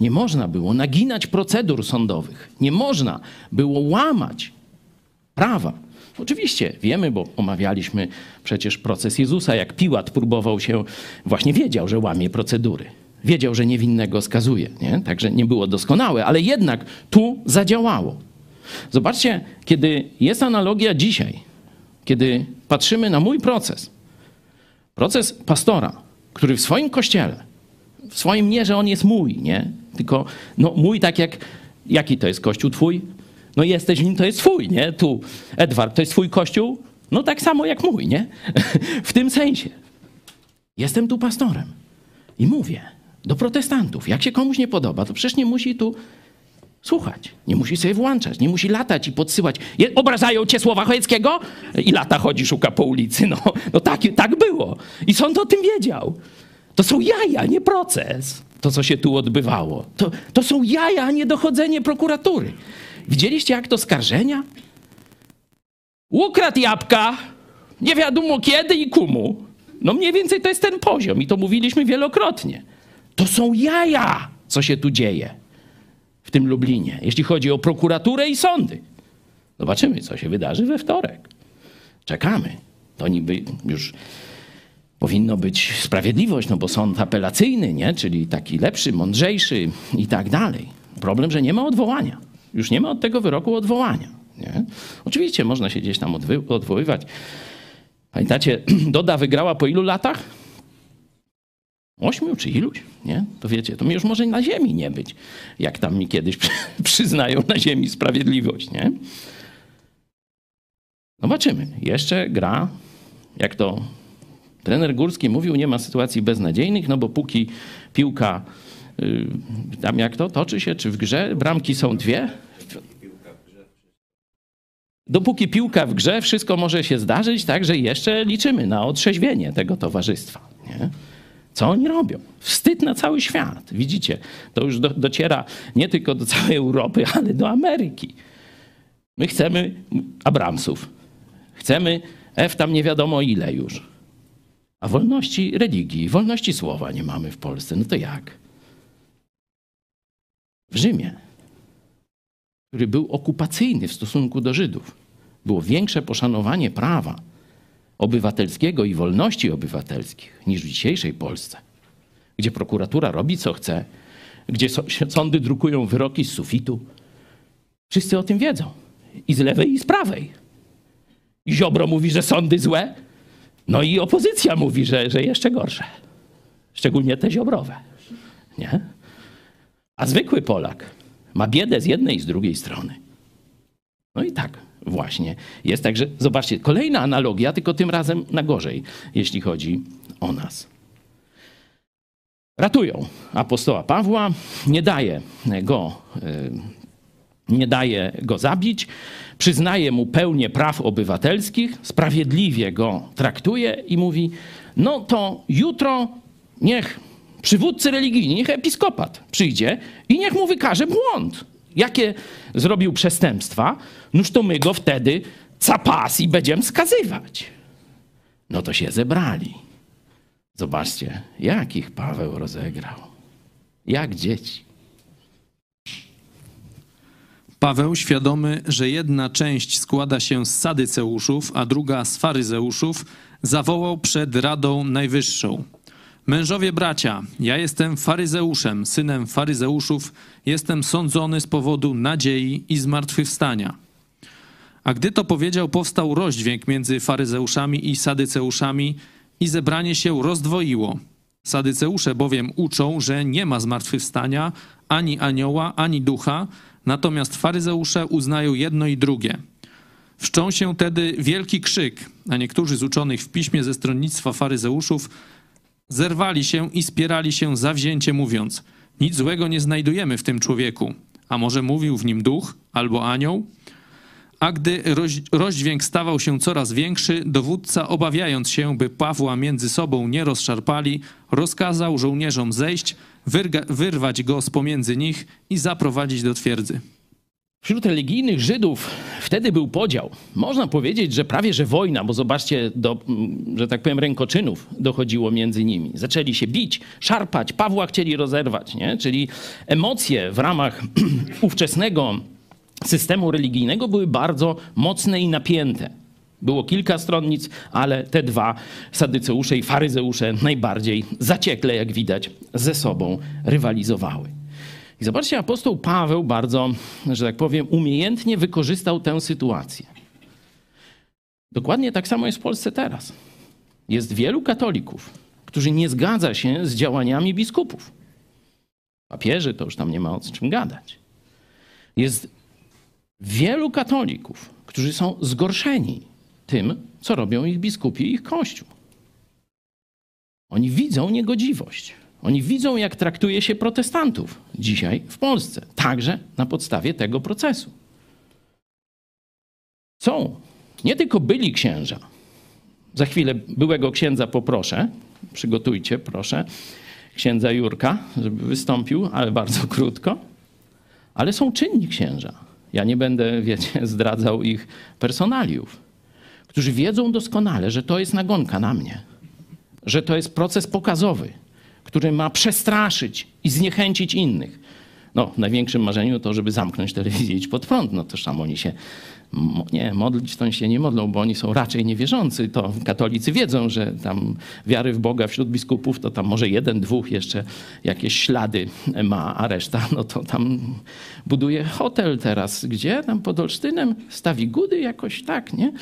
Nie można było naginać procedur sądowych. Nie można było łamać prawa. Oczywiście wiemy, bo omawialiśmy przecież proces Jezusa, jak Piłat próbował się, właśnie wiedział, że łamie procedury. Wiedział, że niewinnego skazuje. Nie? Także nie było doskonałe, ale jednak tu zadziałało. Zobaczcie, kiedy jest analogia dzisiaj, kiedy patrzymy na mój proces, proces pastora, który w swoim kościele, w swoim nie, że on jest mój, nie? Tylko no, mój tak jak, jaki to jest kościół twój? No jesteś nim, to jest twój, nie? Tu, Edward, to jest twój kościół? No tak samo jak mój, nie? w tym sensie. Jestem tu pastorem i mówię do protestantów, jak się komuś nie podoba, to przecież nie musi tu słuchać. Nie musi sobie włączać, nie musi latać i podsyłać. Je, obrażają cię słowa Chojeckiego? I lata chodzi, szuka po ulicy. No, no tak, tak było. I sąd o tym wiedział. To są jaja, nie proces. To, co się tu odbywało. To, to są jaja, a nie dochodzenie prokuratury. Widzieliście, jak to skarżenia? Ukradł jabłka, nie wiadomo kiedy i kumu. No mniej więcej to jest ten poziom i to mówiliśmy wielokrotnie. To są jaja, co się tu dzieje w tym Lublinie, jeśli chodzi o prokuraturę i sądy. Zobaczymy, co się wydarzy we wtorek. Czekamy. To niby już powinno być sprawiedliwość, no bo sąd apelacyjny, nie? czyli taki lepszy, mądrzejszy i tak dalej. Problem, że nie ma odwołania. Już nie ma od tego wyroku odwołania. Nie? Oczywiście można się gdzieś tam odwoływać. Pamiętacie, Doda wygrała po ilu latach? Ośmiu czy iluś, nie? To wiecie, to mi już może na ziemi nie być, jak tam mi kiedyś przyznają na ziemi sprawiedliwość, nie? Zobaczymy. Jeszcze gra, jak to trener Górski mówił, nie ma sytuacji beznadziejnych, no bo póki piłka, tam jak to, toczy się, czy w grze, bramki są dwie. Dopóki piłka w grze, wszystko może się zdarzyć, także jeszcze liczymy na otrzeźwienie tego towarzystwa, nie? Co oni robią? Wstyd na cały świat. Widzicie, to już do, dociera nie tylko do całej Europy, ale do Ameryki. My chcemy Abramsów. Chcemy F tam nie wiadomo ile już. A wolności religii, wolności słowa nie mamy w Polsce. No to jak? W Rzymie, który był okupacyjny w stosunku do Żydów, było większe poszanowanie prawa obywatelskiego i wolności obywatelskich niż w dzisiejszej Polsce, gdzie prokuratura robi co chce, gdzie sądy drukują wyroki z sufitu. Wszyscy o tym wiedzą. I z lewej, i z prawej. I Ziobro mówi, że sądy złe, no i opozycja mówi, że, że jeszcze gorsze. Szczególnie te ziobrowe. Nie? A zwykły Polak ma biedę z jednej i z drugiej strony. No i tak właśnie jest. Także zobaczcie, kolejna analogia, tylko tym razem na gorzej, jeśli chodzi o nas. Ratują apostoła Pawła, nie daje go, y, nie daje go zabić, przyznaje mu pełnię praw obywatelskich, sprawiedliwie go traktuje i mówi: No to jutro niech przywódcy religijni, niech episkopat przyjdzie i niech mu wykaże błąd. Jakie zrobił przestępstwa, noż to my go wtedy capas i będziemy skazywać. No to się zebrali. Zobaczcie, jakich Paweł rozegrał. Jak dzieci. Paweł, świadomy, że jedna część składa się z sadyceuszów, a druga z faryzeuszów, zawołał przed Radą Najwyższą. Mężowie bracia, ja jestem faryzeuszem, synem faryzeuszów, jestem sądzony z powodu nadziei i zmartwychwstania. A gdy to powiedział, powstał rozdźwięk między faryzeuszami i sadyceuszami i zebranie się rozdwoiło. Sadyceusze bowiem uczą, że nie ma zmartwychwstania ani anioła, ani ducha, natomiast faryzeusze uznają jedno i drugie. Wszczął się tedy wielki krzyk, a niektórzy z uczonych w piśmie ze stronnictwa faryzeuszów zerwali się i spierali się zawzięcie, mówiąc: Nic złego nie znajdujemy w tym człowieku. A może mówił w nim duch albo anioł? A gdy rozdźwięk stawał się coraz większy, dowódca, obawiając się, by Pawła między sobą nie rozszarpali, rozkazał żołnierzom zejść, wyrwać go z pomiędzy nich i zaprowadzić do twierdzy. Wśród religijnych Żydów wtedy był podział. Można powiedzieć, że prawie że wojna, bo zobaczcie, do, mm, że tak powiem, rękoczynów dochodziło między nimi. Zaczęli się bić, szarpać, Pawła chcieli rozerwać, nie? czyli emocje w ramach ówczesnego systemu religijnego były bardzo mocne i napięte. Było kilka stronnic, ale te dwa, sadyceusze i faryzeusze, najbardziej zaciekle, jak widać, ze sobą rywalizowały. I zobaczcie, apostoł Paweł bardzo, że tak powiem, umiejętnie wykorzystał tę sytuację. Dokładnie tak samo jest w Polsce teraz. Jest wielu katolików, którzy nie zgadza się z działaniami biskupów. Papieży to już tam nie ma o czym gadać. Jest wielu katolików, którzy są zgorszeni tym, co robią ich biskupi i ich kościół. Oni widzą niegodziwość. Oni widzą, jak traktuje się protestantów dzisiaj w Polsce, także na podstawie tego procesu. Są nie tylko byli księża. Za chwilę byłego księdza poproszę, przygotujcie proszę, księdza Jurka, żeby wystąpił, ale bardzo krótko. Ale są czynni księża. Ja nie będę, wiecie, zdradzał ich personaliów, którzy wiedzą doskonale, że to jest nagonka na mnie, że to jest proces pokazowy, który ma przestraszyć i zniechęcić innych. No, w największym marzeniu to, żeby zamknąć telewizję i iść pod prąd. No toż tam oni się, nie, modlić to oni się nie modlą, bo oni są raczej niewierzący. To katolicy wiedzą, że tam wiary w Boga wśród biskupów to tam może jeden, dwóch jeszcze jakieś ślady ma, a reszta no to tam buduje hotel teraz. Gdzie? Tam pod Olsztynem stawi gudy jakoś tak, nie?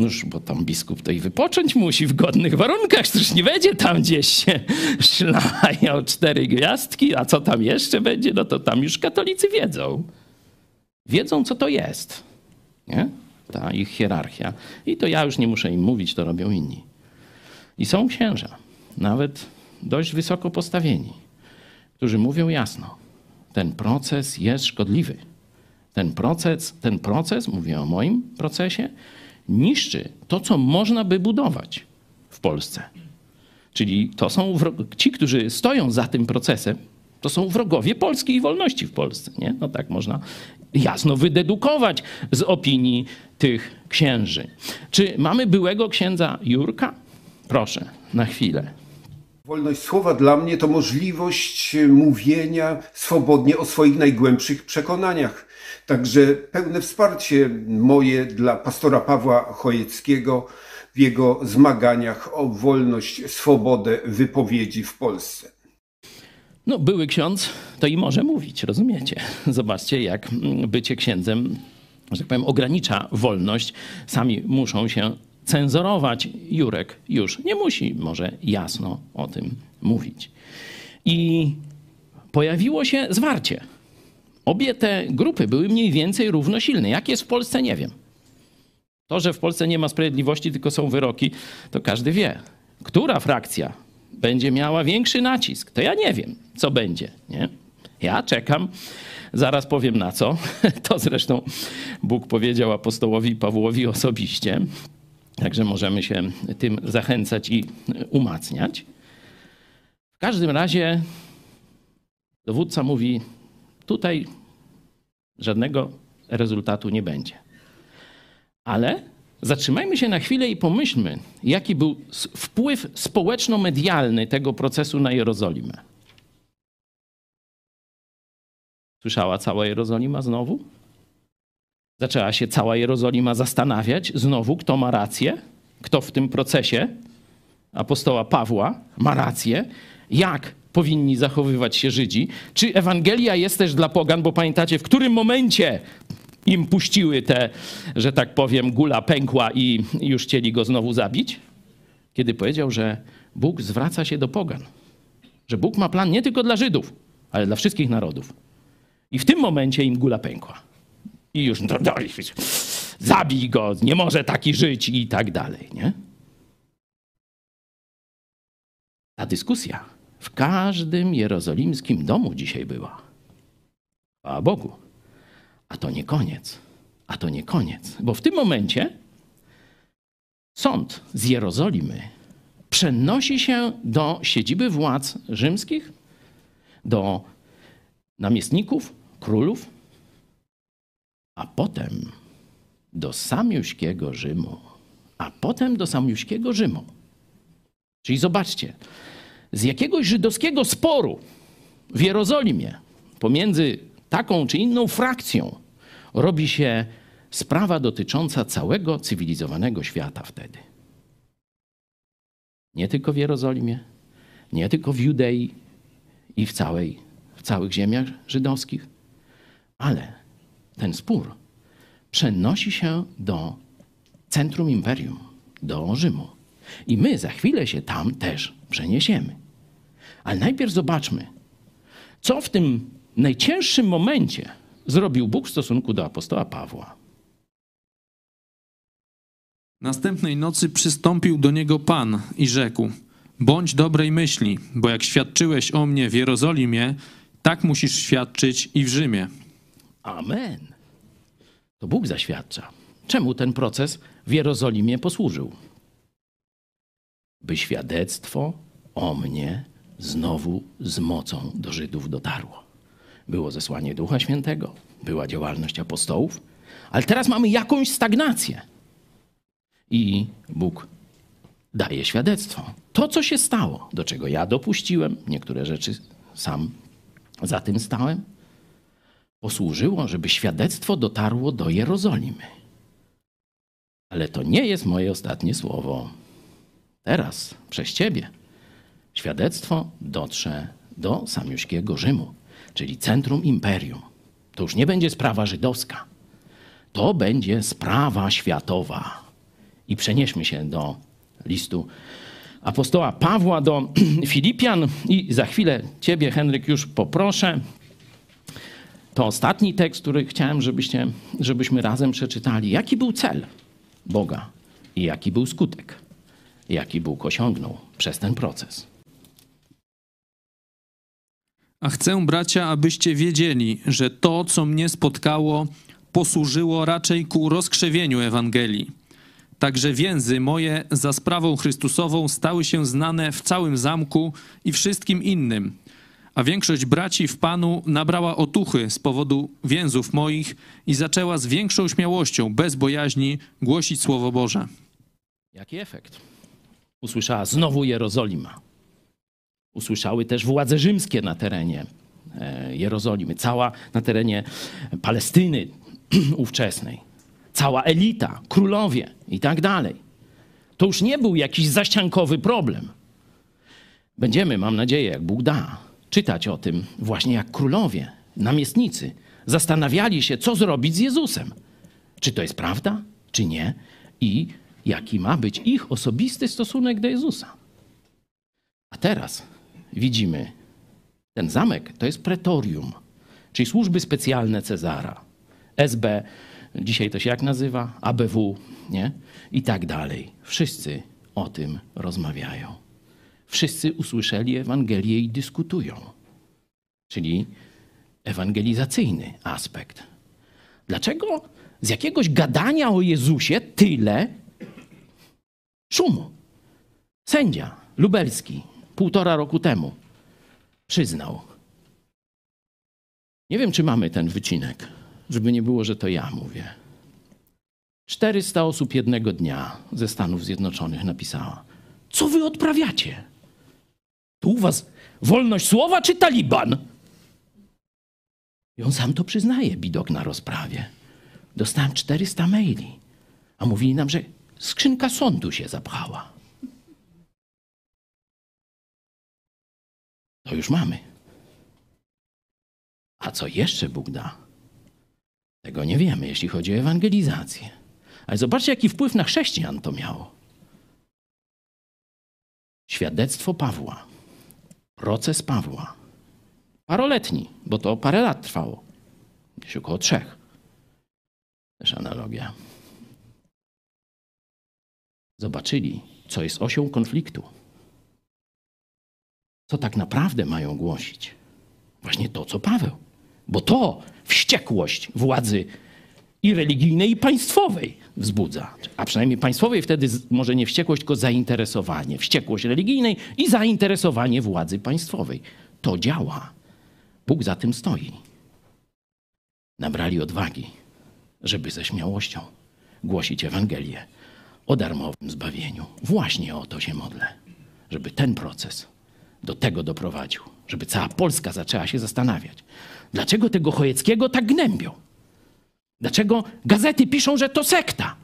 Noż, bo tam biskup to i wypocząć musi w godnych warunkach, przecież nie będzie tam gdzieś się szlajał cztery gwiazdki, a co tam jeszcze będzie, no to tam już katolicy wiedzą. Wiedzą, co to jest, nie? Ta ich hierarchia. I to ja już nie muszę im mówić, to robią inni. I są księża, nawet dość wysoko postawieni, którzy mówią jasno, ten proces jest szkodliwy. Ten proces, ten proces, mówię o moim procesie, niszczy to, co można by budować w Polsce. Czyli to są ci, którzy stoją za tym procesem, to są wrogowie Polski i wolności w Polsce. Nie? No tak można jasno wydedukować z opinii tych księży. Czy mamy byłego księdza Jurka? Proszę, na chwilę. Wolność słowa dla mnie to możliwość mówienia swobodnie o swoich najgłębszych przekonaniach. Także pełne wsparcie moje dla pastora Pawła Chojeckiego w jego zmaganiach o wolność, swobodę wypowiedzi w Polsce. No, były ksiądz to i może mówić, rozumiecie? Zobaczcie, jak mm, bycie księdzem, że tak powiem, ogranicza wolność. Sami muszą się cenzurować. Jurek już nie musi, może jasno o tym mówić. I pojawiło się zwarcie. Obie te grupy były mniej więcej równosilne. Jak jest w Polsce, nie wiem. To, że w Polsce nie ma sprawiedliwości, tylko są wyroki, to każdy wie. Która frakcja będzie miała większy nacisk, to ja nie wiem, co będzie. Nie? Ja czekam, zaraz powiem na co. To zresztą Bóg powiedział apostołowi Pawłowi osobiście. Także możemy się tym zachęcać i umacniać. W każdym razie dowódca mówi: tutaj żadnego rezultatu nie będzie. Ale zatrzymajmy się na chwilę i pomyślmy, jaki był wpływ społeczno-medialny tego procesu na Jerozolimę. Słyszała cała Jerozolima znowu? Zaczęła się cała Jerozolima zastanawiać znowu, kto ma rację? kto w tym procesie apostoła Pawła ma rację, jak powinni zachowywać się Żydzi. Czy Ewangelia jest też dla pogan, bo pamiętacie, w którym momencie im puściły te, że tak powiem, gula pękła i już chcieli go znowu zabić? Kiedy powiedział, że Bóg zwraca się do pogan. Że Bóg ma plan nie tylko dla Żydów, ale dla wszystkich narodów. I w tym momencie im gula pękła. I już no, zabij go, nie może taki żyć i tak dalej, nie? Ta dyskusja w każdym jerozolimskim domu dzisiaj była. Chwała Bogu. A to nie koniec. A to nie koniec. Bo w tym momencie sąd z Jerozolimy przenosi się do siedziby władz rzymskich, do namiestników, królów, a potem do samiuśkiego Rzymu. A potem do samiuśkiego Rzymu. Czyli zobaczcie, z jakiegoś żydowskiego sporu w Jerozolimie pomiędzy taką czy inną frakcją robi się sprawa dotycząca całego cywilizowanego świata wtedy. Nie tylko w Jerozolimie, nie tylko w Judei i w, całej, w całych ziemiach żydowskich, ale ten spór przenosi się do centrum imperium, do Rzymu. I my za chwilę się tam też przeniesiemy. Ale najpierw zobaczmy, co w tym najcięższym momencie zrobił Bóg w stosunku do apostoła Pawła. Następnej nocy przystąpił do niego Pan i rzekł: Bądź dobrej myśli, bo jak świadczyłeś o mnie w Jerozolimie, tak musisz świadczyć i w Rzymie. Amen. To Bóg zaświadcza. Czemu ten proces w Jerozolimie posłużył? By świadectwo o mnie znowu z mocą do Żydów dotarło. Było zesłanie Ducha Świętego, była działalność apostołów, ale teraz mamy jakąś stagnację. I Bóg daje świadectwo. To, co się stało, do czego ja dopuściłem, niektóre rzeczy sam za tym stałem, posłużyło, żeby świadectwo dotarło do Jerozolimy. Ale to nie jest moje ostatnie słowo. Teraz, przez ciebie, świadectwo dotrze do samiuśkiego Rzymu, czyli centrum imperium. To już nie będzie sprawa żydowska. To będzie sprawa światowa. I przenieśmy się do listu apostoła Pawła do Filipian i za chwilę ciebie, Henryk, już poproszę. To ostatni tekst, który chciałem, żebyście, żebyśmy razem przeczytali. Jaki był cel Boga i jaki był skutek, jaki Bóg osiągnął przez ten proces. A chcę, bracia, abyście wiedzieli, że to, co mnie spotkało, posłużyło raczej ku rozkrzewieniu Ewangelii. Także więzy moje za sprawą Chrystusową stały się znane w całym zamku i wszystkim innym. A większość braci w Panu nabrała otuchy z powodu więzów moich i zaczęła z większą śmiałością, bez bojaźni, głosić Słowo Boże. Jaki efekt? Usłyszała znowu Jerozolima. Usłyszały też władze rzymskie na terenie e, Jerozolimy, cała na terenie Palestyny ówczesnej, cała elita, królowie i tak dalej. To już nie był jakiś zaściankowy problem. Będziemy, mam nadzieję, jak Bóg da, czytać o tym właśnie jak królowie, namiestnicy zastanawiali się, co zrobić z Jezusem. Czy to jest prawda, czy nie? I jaki ma być ich osobisty stosunek do Jezusa. A teraz widzimy, ten zamek to jest pretorium, czyli służby specjalne Cezara, SB, dzisiaj to się jak nazywa? ABW, nie? I tak dalej. Wszyscy o tym rozmawiają. Wszyscy usłyszeli Ewangelię i dyskutują. Czyli ewangelizacyjny aspekt. Dlaczego z jakiegoś gadania o Jezusie tyle szumu? Sędzia lubelski półtora roku temu przyznał. Nie wiem, czy mamy ten wycinek, żeby nie było, że to ja mówię. 400 osób jednego dnia ze Stanów Zjednoczonych napisała: Co wy odprawiacie? To u was wolność słowa czy taliban? I on sam to przyznaje, bidok na rozprawie. Dostałem 400 maili, a mówili nam, że skrzynka sądu się zapchała. To już mamy. A co jeszcze Bóg da? Tego nie wiemy, jeśli chodzi o ewangelizację. Ale zobaczcie, jaki wpływ na chrześcijan to miało. Świadectwo Pawła, proces Pawła, paroletni, bo to parę lat trwało, gdzieś około trzech. Też analogia. Zobaczyli, co jest osią konfliktu. Co tak naprawdę mają głosić. Właśnie to, co Paweł. Bo to wściekłość władzy i religijnej, i państwowej wzbudza. A przynajmniej państwowej wtedy może nie wściekłość, tylko zainteresowanie. Wściekłość religijnej i zainteresowanie władzy państwowej. To działa. Bóg za tym stoi. Nabrali odwagi, żeby ze śmiałością głosić Ewangelię o darmowym zbawieniu. Właśnie o to się modlę, żeby ten proces do tego doprowadził, żeby cała Polska zaczęła się zastanawiać, dlaczego tego Chojeckiego tak gnębią. Dlaczego gazety piszą, że to sekta?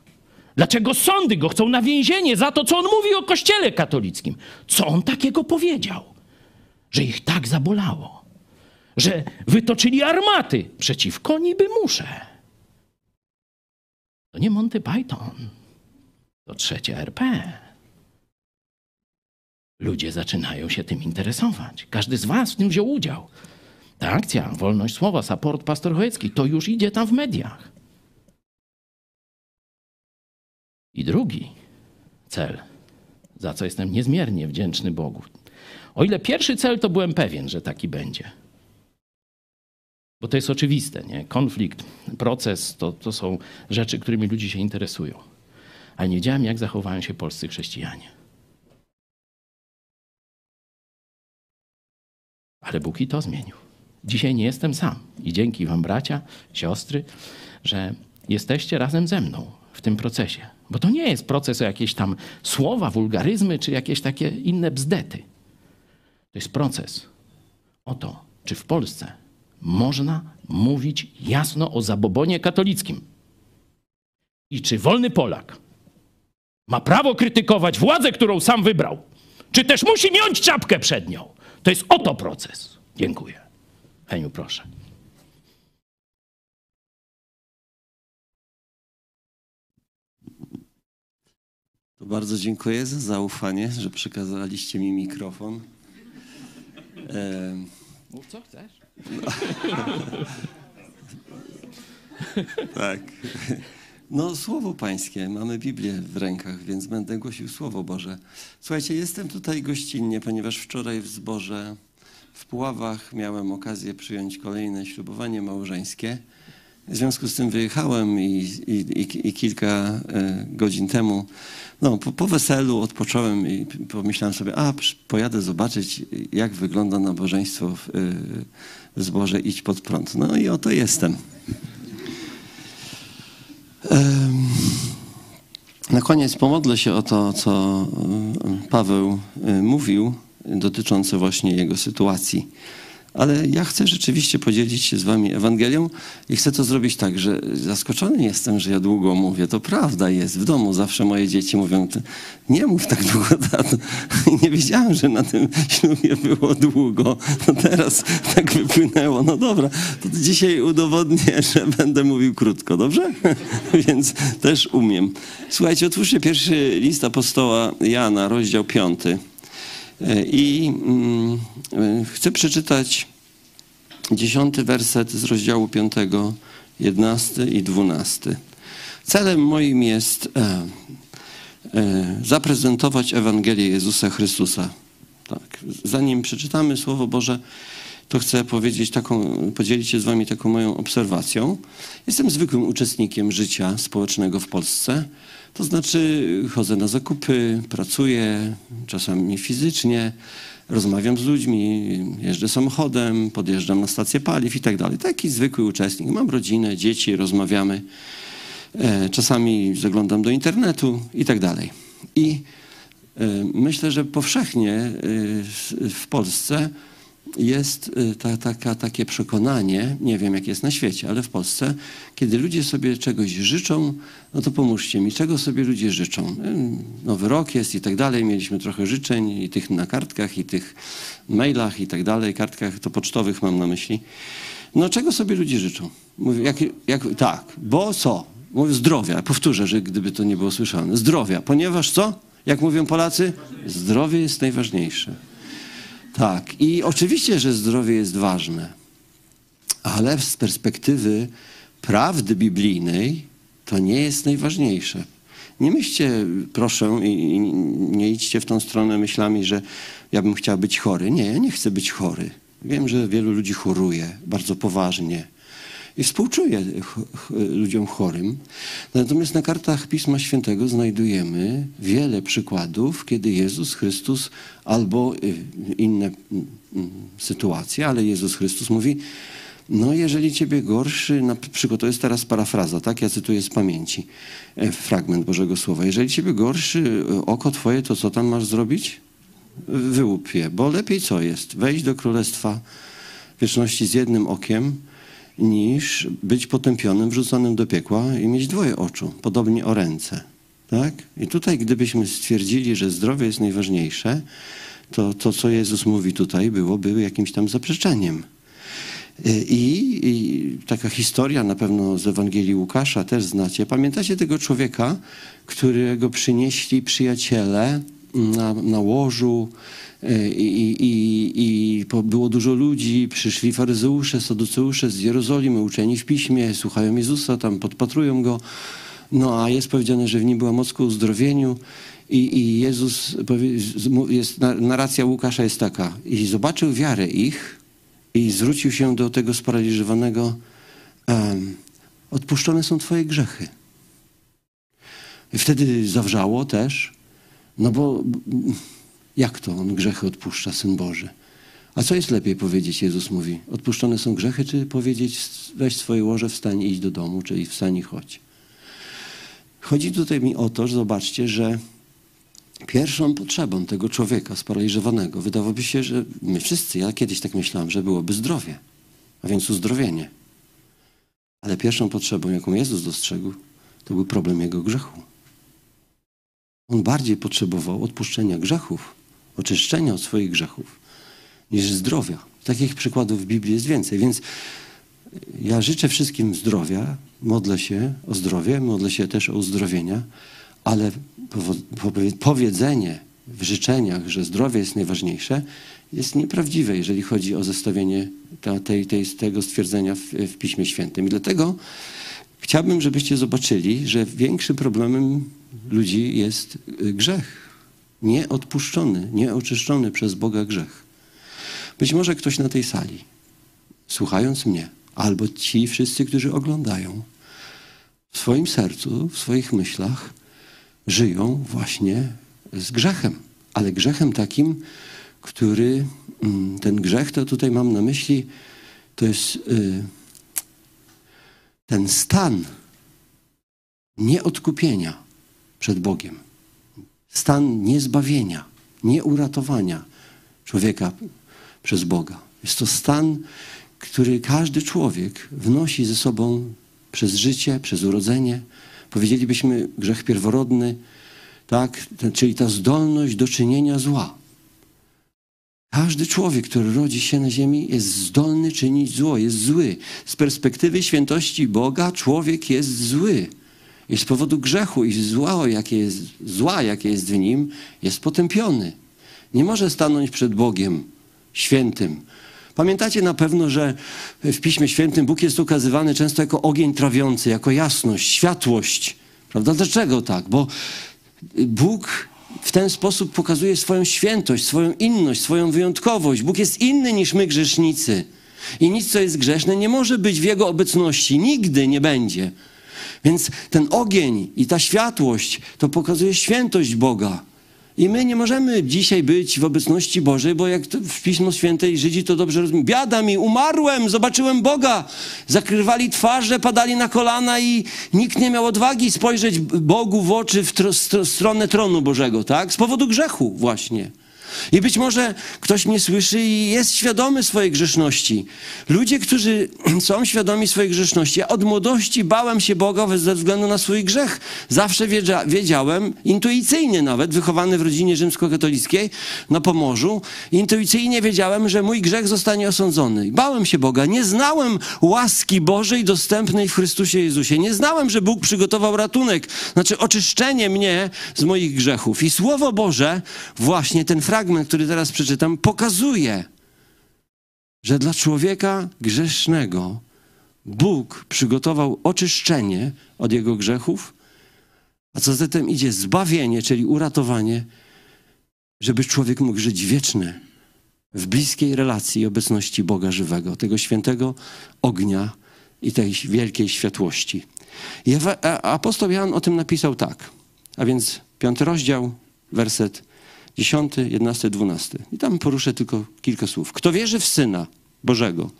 Dlaczego sądy go chcą na więzienie za to, co on mówi o Kościele katolickim? Co on takiego powiedział? Że ich tak zabolało, że wytoczyli armaty przeciwko niby muszę. To nie Monty Python, to trzecia RP. Ludzie zaczynają się tym interesować. Każdy z Was w tym wziął udział. Ta akcja, wolność słowa, support pastor Chojecki, to już idzie tam w mediach. I drugi cel, za co jestem niezmiernie wdzięczny Bogu. O ile pierwszy cel, to byłem pewien, że taki będzie. Bo to jest oczywiste, nie? Konflikt, proces to, to są rzeczy, którymi ludzie się interesują. Ale nie wiedziałem, jak zachowają się polscy chrześcijanie. Ale Bóg i to zmienił. Dzisiaj nie jestem sam. I dzięki Wam, bracia, siostry, że jesteście razem ze mną w tym procesie. Bo to nie jest proces o jakieś tam słowa, wulgaryzmy, czy jakieś takie inne bzdety. To jest proces o to, czy w Polsce można mówić jasno o zabobonie katolickim. I czy wolny Polak ma prawo krytykować władzę, którą sam wybrał, czy też musi mieć czapkę przed nią. To jest oto proces. Dziękuję. Heniu, proszę. To bardzo dziękuję za zaufanie, że przekazaliście mi mikrofon. E, Mów co chcesz. tak. No, słowo pańskie. Mamy Biblię w rękach, więc będę głosił słowo Boże. Słuchajcie, jestem tutaj gościnnie, ponieważ wczoraj w zborze w Puławach miałem okazję przyjąć kolejne ślubowanie małżeńskie. W związku z tym wyjechałem i, i, i, kilka e, godzin temu, no, po, po weselu odpocząłem i pomyślałem sobie, a pojadę zobaczyć, jak wygląda nabożeństwo w, e, w zborze Idź pod prąd. No i oto jestem. Em, Na koniec pomodlę się o to, co e, Paweł e, mówił dotyczące właśnie jego sytuacji. Ale ja chcę rzeczywiście podzielić się z wami Ewangelią i chcę to zrobić tak, że zaskoczony jestem, że ja długo mówię. To prawda jest. W domu zawsze moje dzieci mówią, "Ty nie mów tak długo, tato. Nie wiedziałem, że na tym ślubie było długo. No teraz tak wypłynęło. No dobra, to dzisiaj udowodnię, że będę mówił krótko, dobrze? Więc też umiem. Słuchajcie, otwórzcie pierwszy list apostoła Jana, rozdział piąty. I mm, e, chcę przeczytać dziesiąty werset z rozdziału piątego, jedenasty i dwunasty. Celem moim jest e, e, zaprezentować Ewangelię Jezusa Chrystusa. Tak. Zanim przeczytamy Słowo Boże, to chcę powiedzieć taką, podzielić się z wami taką moją obserwacją. Jestem zwykłym uczestnikiem życia społecznego w Polsce. To znaczy chodzę na zakupy, pracuję, czasami fizycznie, rozmawiam z ludźmi, jeżdżę samochodem, podjeżdżam na stację paliw i tak dalej. Taki zwykły uczestnik. Mam rodzinę, dzieci, rozmawiamy. E, Czasami zaglądam do internetu i tak dalej. I e, myślę, że powszechnie e, w Polsce jest y, ta, taka, takie przekonanie, nie wiem jak jest na świecie, ale w Polsce, kiedy ludzie sobie czegoś życzą, no to pomóżcie mi, czego sobie ludzie życzą? Y, Nowy rok jest i tak dalej, mieliśmy trochę życzeń i tych na kartkach, i tych mailach i tak dalej, kartkach to pocztowych mam na myśli. No czego sobie ludzie życzą? Mówię, jak, jak, tak, bo co? Mówię zdrowia, powtórzę, że gdyby to nie było słyszane. Zdrowia, ponieważ co? Jak mówią Polacy? Zdrowie jest najważniejsze. Tak, i oczywiście, że zdrowie jest ważne, ale z perspektywy prawdy biblijnej to nie jest najważniejsze. Nie myślcie, proszę, i nie idźcie w tą stronę myślami, że ja bym chciał być chory. Nie, ja nie chcę być chory. Wiem, że wielu ludzi choruje bardzo poważnie i współczuję ludziom chorym. Natomiast na kartach Pisma Świętego znajdujemy wiele przykładów, kiedy Jezus Chrystus albo y, inne mm, mm, sytuacje, ale Jezus Chrystus mówi, no jeżeli ciebie gorszy, na przykład to jest teraz parafraza, tak? Ja cytuję z pamięci e, fragment Bożego Słowa. Jeżeli ciebie gorszy e, oko twoje, to co tam masz zrobić? Wyłup je, bo lepiej co jest? Wejść do Królestwa Wieczności z jednym okiem, niż być potępionym, wrzuconym do piekła i mieć dwoje oczu, podobnie o ręce. Tak? I tutaj, gdybyśmy stwierdzili, że zdrowie jest najważniejsze, to to, co Jezus mówi tutaj, byłoby jakimś tam zaprzeczeniem. I, I taka historia na pewno z Ewangelii Łukasza też znacie. Pamiętacie tego człowieka, którego przynieśli przyjaciele na, na łożu e, i, i, i było dużo ludzi, przyszli faryzeusze, saduceusze z Jerozolimy, uczeni w piśmie, słuchają Jezusa, tam podpatrują Go. No a jest powiedziane, że w nim była moc ku uzdrowieniu i, i Jezus, powie- jest, na- narracja Łukasza jest taka, i zobaczył wiarę ich i zwrócił się do tego sparaliżowanego, em, odpuszczone są twoje grzechy. I wtedy zawrzało też, no bo jak to on grzechy odpuszcza, Syn Boży? A co jest lepiej powiedzieć, Jezus mówi? Odpuszczone są grzechy, czy powiedzieć weź swoje łoże, wstań i idź do domu, czyli wstań i chodź. Chodzi tutaj mi o to, że zobaczcie, że pierwszą potrzebą tego człowieka sparaliżowanego wydawałoby się, że my wszyscy, ja kiedyś tak myślałem, że byłoby zdrowie, a więc uzdrowienie. Ale pierwszą potrzebą, jaką Jezus dostrzegł, to był problem jego grzechu. On bardziej potrzebował odpuszczenia grzechów, oczyszczenia od swoich grzechów, niż zdrowia. Takich przykładów w Biblii jest więcej, więc ja życzę wszystkim zdrowia, modlę się o zdrowie, modlę się też o uzdrowienia, ale powiedzenie w życzeniach, że zdrowie jest najważniejsze, jest nieprawdziwe, jeżeli chodzi o zestawienie ta, tej, tej, tego stwierdzenia w, w Piśmie Świętym. I dlatego chciałbym, żebyście zobaczyli, że większym problemem ludzi jest y, grzech. Nieodpuszczony, nieoczyszczony przez Boga grzech. Być może ktoś na tej sali, słuchając mnie, albo ci wszyscy, którzy oglądają, w swoim sercu, w swoich myślach żyją właśnie z grzechem, ale grzechem takim, który, mm, ten grzech, to tutaj mam na myśli, to jest y, ten stan nieodkupienia przed Bogiem, stan niezbawienia, nieuratowania człowieka przez Boga. Jest to stan, który każdy człowiek wnosi ze sobą przez życie, przez urodzenie. Powiedzielibyśmy grzech pierworodny, tak? Czyli ta zdolność do czynienia zła. Każdy człowiek, który rodzi się na ziemi, jest zdolny czynić zło, jest zły. Z perspektywy świętości Boga człowiek jest zły. I z powodu grzechu i zła, jakie jest, zła, jakie jest w nim, jest potępiony. Nie może stanąć przed Bogiem świętym. Pamiętacie na pewno, że w Piśmie Świętym Bóg jest ukazywany często jako ogień trawiący, jako jasność, światłość. Prawda? Dlaczego tak? Bo Bóg w ten sposób pokazuje swoją świętość, swoją inność, swoją wyjątkowość. Bóg jest inny niż my, grzesznicy. I nic, co jest grzeszne, nie może być w Jego obecności. Nigdy nie będzie. Więc ten ogień i ta światłość to pokazuje świętość Boga. I my nie możemy dzisiaj być w obecności Bożej, bo jak w Pismo Święte i Żydzi to dobrze rozumieją. Biada mi, umarłem, zobaczyłem Boga. Zakrywali twarze, padali na kolana i nikt nie miał odwagi spojrzeć Bogu w oczy w stro, stronę tronu Bożego, tak? Z powodu grzechu właśnie. I być może ktoś mnie słyszy i jest świadomy swojej grzeszności. Ludzie, którzy są świadomi swojej grzeszności, ja od młodości bałem się Boga ze względu na swój grzech. Zawsze wiedzia, wiedziałem, intuicyjnie nawet, wychowany w rodzinie rzymskokatolickiej na Pomorzu, intuicyjnie wiedziałem, że mój grzech zostanie osądzony. Bałem się Boga. Nie znałem łaski Bożej dostępnej w Chrystusie Jezusie. Nie znałem, że Bóg przygotował ratunek, znaczy oczyszczenie mnie z moich grzechów. I Słowo Boże, właśnie ten fragment, który teraz przeczytam, pokazuje, że dla człowieka grzesznego Bóg przygotował oczyszczenie od jego grzechów, a co za tym idzie zbawienie, czyli uratowanie, żeby człowiek mógł żyć wieczne w bliskiej relacji i obecności Boga żywego, tego świętego ognia i tej wielkiej światłości. Apostoł Jan o tym napisał tak, a więc piąty rozdział, werset 10, 11, 12. I tam poruszę tylko kilka słów. Kto wierzy w Syna Bożego,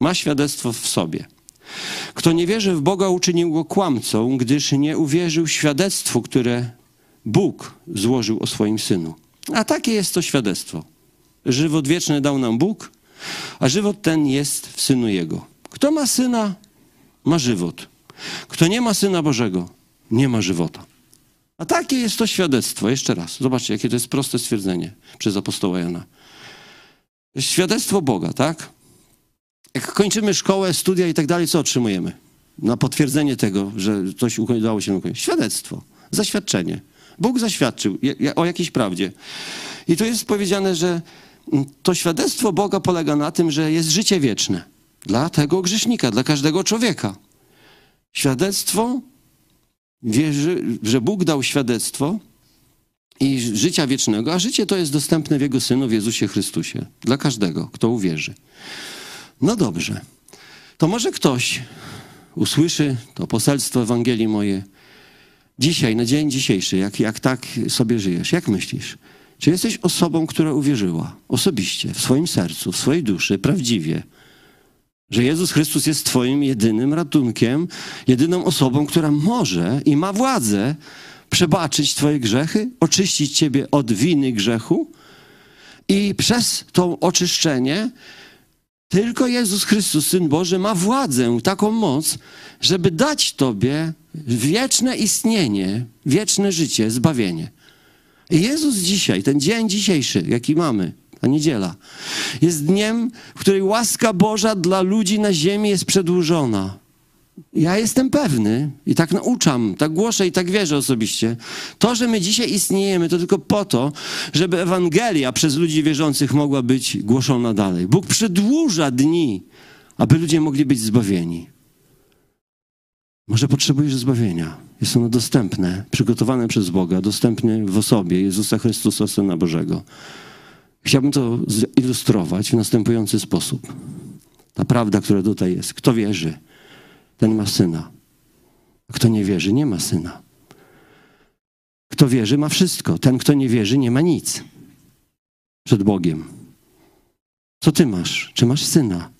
ma świadectwo w sobie. Kto nie wierzy w Boga, uczynił go kłamcą, gdyż nie uwierzył świadectwu, które Bóg złożył o swoim Synu. A takie jest to świadectwo. Żywot wieczny dał nam Bóg, a żywot ten jest w Synu Jego. Kto ma Syna, ma żywot. Kto nie ma Syna Bożego, nie ma żywota. A takie jest to świadectwo. Jeszcze raz. Zobaczcie, jakie to jest proste stwierdzenie przez apostoła Jana. Świadectwo Boga, tak? Jak kończymy szkołę, studia i tak dalej, co otrzymujemy? Na potwierdzenie tego, że coś udało się ukończyć. Świadectwo, zaświadczenie. Bóg zaświadczył o jakiejś prawdzie. I tu jest powiedziane, że to świadectwo Boga polega na tym, że jest życie wieczne dla tego grzesznika, dla każdego człowieka. Świadectwo wierzy, że Bóg dał świadectwo i życia wiecznego, a życie to jest dostępne w Jego Synu, w Jezusie Chrystusie. Dla każdego, kto uwierzy. No dobrze. To może ktoś usłyszy to poselstwo Ewangelii moje dzisiaj, na dzień dzisiejszy, jak, jak tak sobie żyjesz. Jak myślisz? Czy jesteś osobą, która uwierzyła osobiście, w swoim sercu, w swojej duszy, prawdziwie, że Jezus Chrystus jest Twoim jedynym ratunkiem, jedyną osobą, która może i ma władzę przebaczyć Twoje grzechy, oczyścić Ciebie od winy grzechu i przez to oczyszczenie tylko Jezus Chrystus, Syn Boży, ma władzę, taką moc, żeby dać Tobie wieczne istnienie, wieczne życie, zbawienie. I Jezus dzisiaj, ten dzień dzisiejszy, jaki mamy, ta niedziela, jest dniem, w której łaska Boża dla ludzi na ziemi jest przedłużona. Ja jestem pewny i tak nauczam, tak głoszę i tak wierzę osobiście. To, że my dzisiaj istniejemy, to tylko po to, żeby Ewangelia przez ludzi wierzących mogła być głoszona dalej. Bóg przedłuża dni, aby ludzie mogli być zbawieni. Może potrzebujesz zbawienia. Jest ono dostępne, przygotowane przez Boga, dostępne w osobie Jezusa Chrystusa, Syna Bożego. Chciałbym to zilustrować w następujący sposób. Ta prawda, która tutaj jest. Kto wierzy, ten ma syna. Kto nie wierzy, nie ma syna. Kto wierzy, ma wszystko. Ten, kto nie wierzy, nie ma nic przed Bogiem. Co ty masz? Czy masz syna?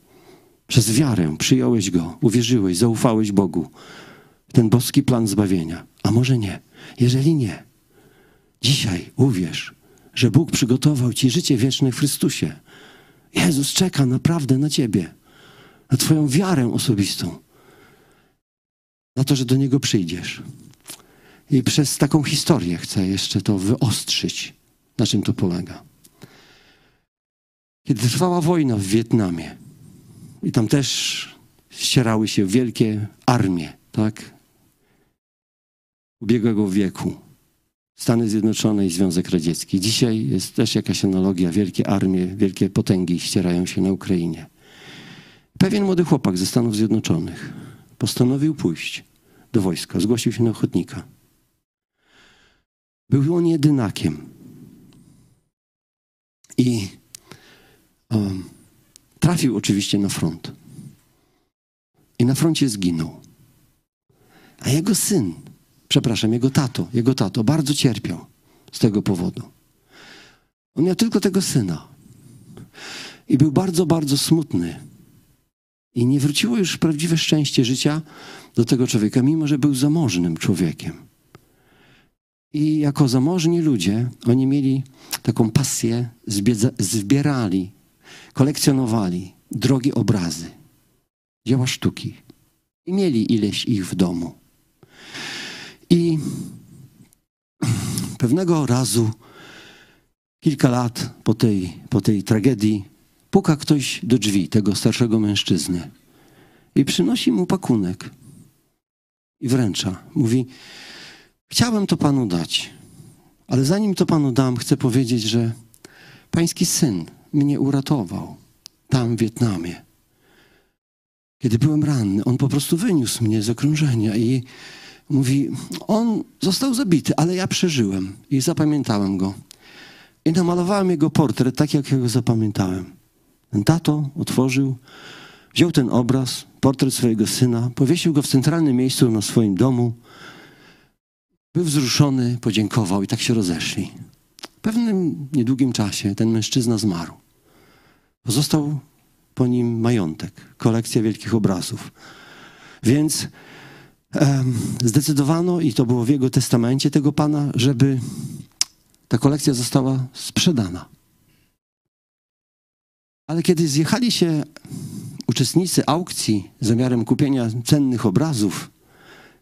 Przez wiarę przyjąłeś go, uwierzyłeś, zaufałeś Bogu. Ten boski plan zbawienia. A może nie? Jeżeli nie, dzisiaj uwierz, że Bóg przygotował ci życie wieczne w Chrystusie. Jezus czeka naprawdę na ciebie, na twoją wiarę osobistą, na to, że do Niego przyjdziesz. I przez taką historię chcę jeszcze to wyostrzyć, na czym to polega. Kiedy trwała wojna w Wietnamie, i tam też ścierały się wielkie armie, tak? Ubiegłego wieku. Stany Zjednoczone i Związek Radziecki. Dzisiaj jest też jakaś analogia. Wielkie armie, wielkie potęgi ścierają się na Ukrainie. Pewien młody chłopak ze Stanów Zjednoczonych postanowił pójść do wojska. Zgłosił się na ochotnika. Był on jedynakiem. I um, trafił oczywiście na front. I na froncie zginął. A jego syn, przepraszam, jego tato, jego tato bardzo cierpiał z tego powodu. On miał tylko tego syna. I był bardzo, bardzo smutny. I nie wróciło już prawdziwe szczęście życia do tego człowieka, mimo że był zamożnym człowiekiem. I jako zamożni ludzie, oni mieli taką pasję, zbierali, kolekcjonowali drogie obrazy, dzieła sztuki. I mieli ileś ich w domu. I pewnego razu, kilka lat po tej, po tej tragedii, puka ktoś do drzwi tego starszego mężczyzny i przynosi mu pakunek i wręcza. Mówi: Chciałem to panu dać, ale zanim to panu dam, chcę powiedzieć, że pański syn mnie uratował tam w Wietnamie. Kiedy byłem ranny, on po prostu wyniósł mnie z okrążenia i mówi: On został zabity, ale ja przeżyłem i zapamiętałem go. I namalowałem jego portret tak, jak ja go zapamiętałem. Ten tato otworzył, wziął ten obraz, portret swojego syna, powiesił go w centralnym miejscu na swoim domu. Był wzruszony, podziękował i tak się rozeszli. W pewnym niedługim czasie ten mężczyzna zmarł. Pozostał po nim majątek, kolekcja wielkich obrazów. Więc zdecydowano, i to było w jego testamencie tego pana, żeby ta kolekcja została sprzedana. Ale kiedy zjechali się uczestnicy aukcji zamiarem kupienia cennych obrazów,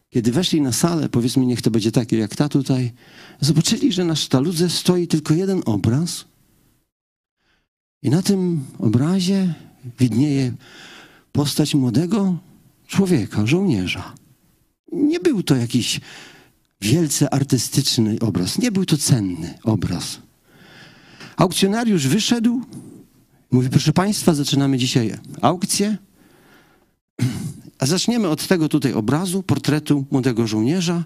kiedy weszli na salę, powiedzmy, niech to będzie takie jak ta tutaj, zobaczyli, że na sztaludze stoi tylko jeden obraz. I na tym obrazie widnieje postać młodego człowieka, żołnierza. Nie był to jakiś wielce artystyczny obraz, nie był to cenny obraz. Aukcjonariusz wyszedł, mówi: Proszę Państwa, zaczynamy dzisiaj aukcję. A zaczniemy od tego tutaj obrazu, portretu młodego żołnierza.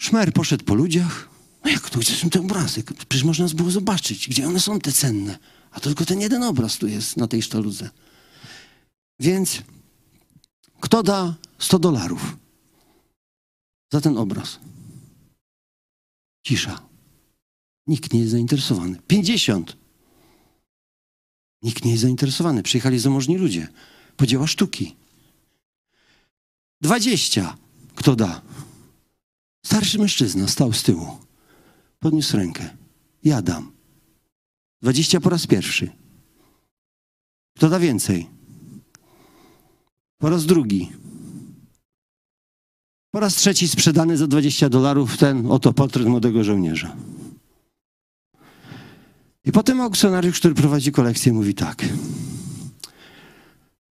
Szmer poszedł po ludziach. No jak to, gdzie są te obrazy? Przecież można było zobaczyć, gdzie one są te cenne. A to tylko ten jeden obraz tu jest na tej sztaludze. Więc kto da 100 dolarów za ten obraz? Cisza. Nikt nie jest zainteresowany. 50. Nikt nie jest zainteresowany. Przyjechali zamożni ludzie po dzieła sztuki. 20. Kto da? Starszy mężczyzna stał z tyłu. Podniósł rękę. Ja dam. 20 po raz pierwszy. Kto da więcej? Po raz drugi. Po raz trzeci sprzedany za 20 dolarów ten oto portret młodego żołnierza. I potem aukcjonariusz, który prowadzi kolekcję, mówi tak.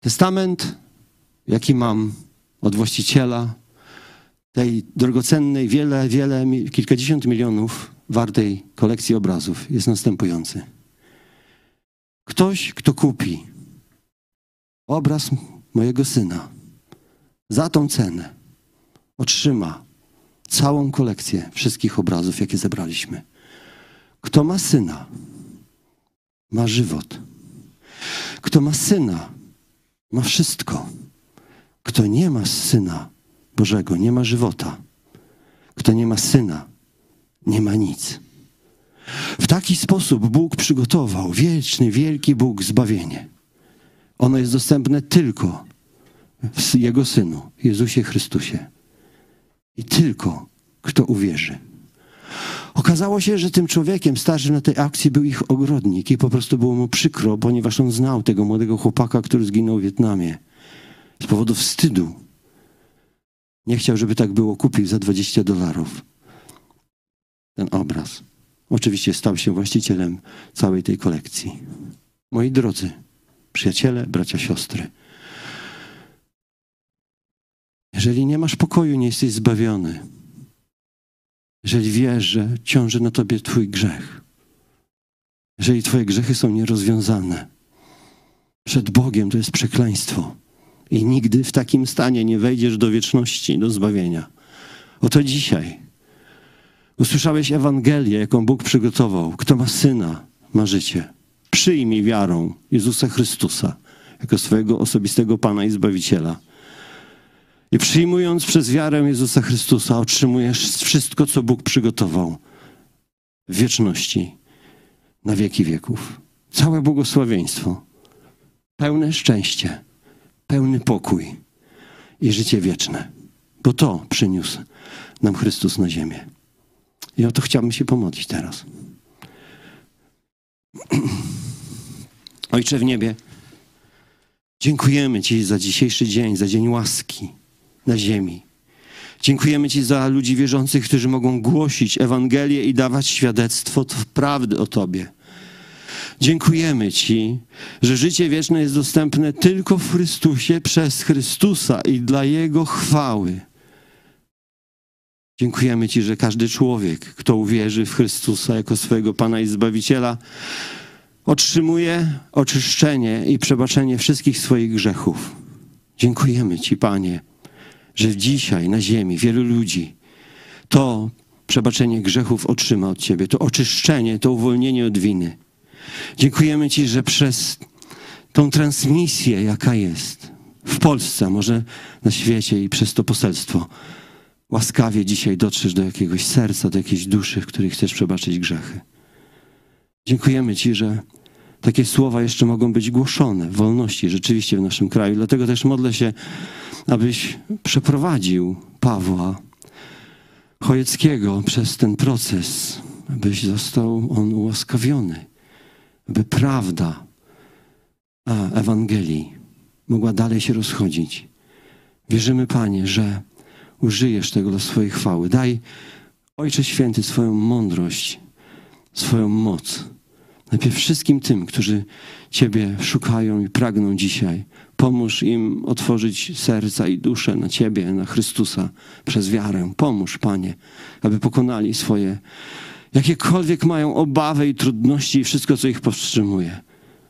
Testament, jaki mam od właściciela tej drogocennej, wiele, wiele, kilkadziesiąt milionów wartej kolekcji obrazów jest następujący. Ktoś, kto kupi obraz mojego syna za tą cenę, otrzyma całą kolekcję wszystkich obrazów, jakie zebraliśmy. Kto ma syna, ma żywot. Kto ma syna, ma wszystko. Kto nie ma syna Bożego, nie ma żywota. Kto nie ma syna, nie ma nic. W taki sposób Bóg przygotował wieczny, wielki Bóg zbawienie. Ono jest dostępne tylko w Jego Synu, Jezusie Chrystusie. I tylko kto uwierzy. Okazało się, że tym człowiekiem starszym na tej akcji był ich ogrodnik i po prostu było mu przykro, ponieważ on znał tego młodego chłopaka, który zginął w Wietnamie. Z powodu wstydu nie chciał, żeby tak było, kupił za 20 dolarów ten obraz. Oczywiście stał się właścicielem całej tej kolekcji. Moi drodzy, przyjaciele, bracia, siostry, jeżeli nie masz pokoju, nie jesteś zbawiony, jeżeli wiesz, że ciąży na tobie Twój grzech, jeżeli Twoje grzechy są nierozwiązane, przed Bogiem to jest przekleństwo i nigdy w takim stanie nie wejdziesz do wieczności, do zbawienia. Oto dzisiaj usłyszałeś Ewangelię, jaką Bóg przygotował. Kto ma syna, ma życie. Przyjmij wiarą Jezusa Chrystusa jako swojego osobistego Pana i Zbawiciela. I przyjmując przez wiarę Jezusa Chrystusa, otrzymujesz wszystko, co Bóg przygotował w wieczności, na wieki wieków. Całe błogosławieństwo, pełne szczęście, pełny pokój i życie wieczne. Bo to przyniósł nam Chrystus na ziemię. I o to chciałbym się pomodlić teraz. Ojcze w niebie, dziękujemy Ci za dzisiejszy dzień, za dzień łaski na ziemi. Dziękujemy Ci za ludzi wierzących, którzy mogą głosić Ewangelię i dawać świadectwo prawdy o Tobie. Dziękujemy Ci, że życie wieczne jest dostępne tylko w Chrystusie, przez Chrystusa i dla Jego chwały. Dziękujemy Ci, że każdy człowiek, kto uwierzy w Chrystusa jako swojego Pana i Zbawiciela, otrzymuje oczyszczenie i przebaczenie wszystkich swoich grzechów. Dziękujemy Ci, Panie, że dzisiaj na ziemi wielu ludzi to przebaczenie grzechów otrzyma od Ciebie, to oczyszczenie, to uwolnienie od winy. Dziękujemy Ci, że przez tą transmisję, jaka jest w Polsce, może na świecie i przez to poselstwo, łaskawie dzisiaj dotrzesz do jakiegoś serca, do jakiejś duszy, w której chcesz przebaczyć grzechy. Dziękujemy Ci, że takie słowa jeszcze mogą być głoszone w wolności rzeczywiście w naszym kraju. Dlatego też modlę się, abyś przeprowadził Pawła Chojeckiego przez ten proces, abyś został on ułaskawiony, aby prawda a, Ewangelii mogła dalej się rozchodzić. Wierzymy, Panie, że użyjesz tego do swojej chwały. Daj, Ojcze Święty, swoją mądrość, swoją moc. Najpierw wszystkim tym, którzy Ciebie szukają i pragną dzisiaj. Pomóż im otworzyć serca i duszę na Ciebie, na Chrystusa przez wiarę. Pomóż, Panie, aby pokonali swoje jakiekolwiek mają obawy i trudności i wszystko, co ich powstrzymuje.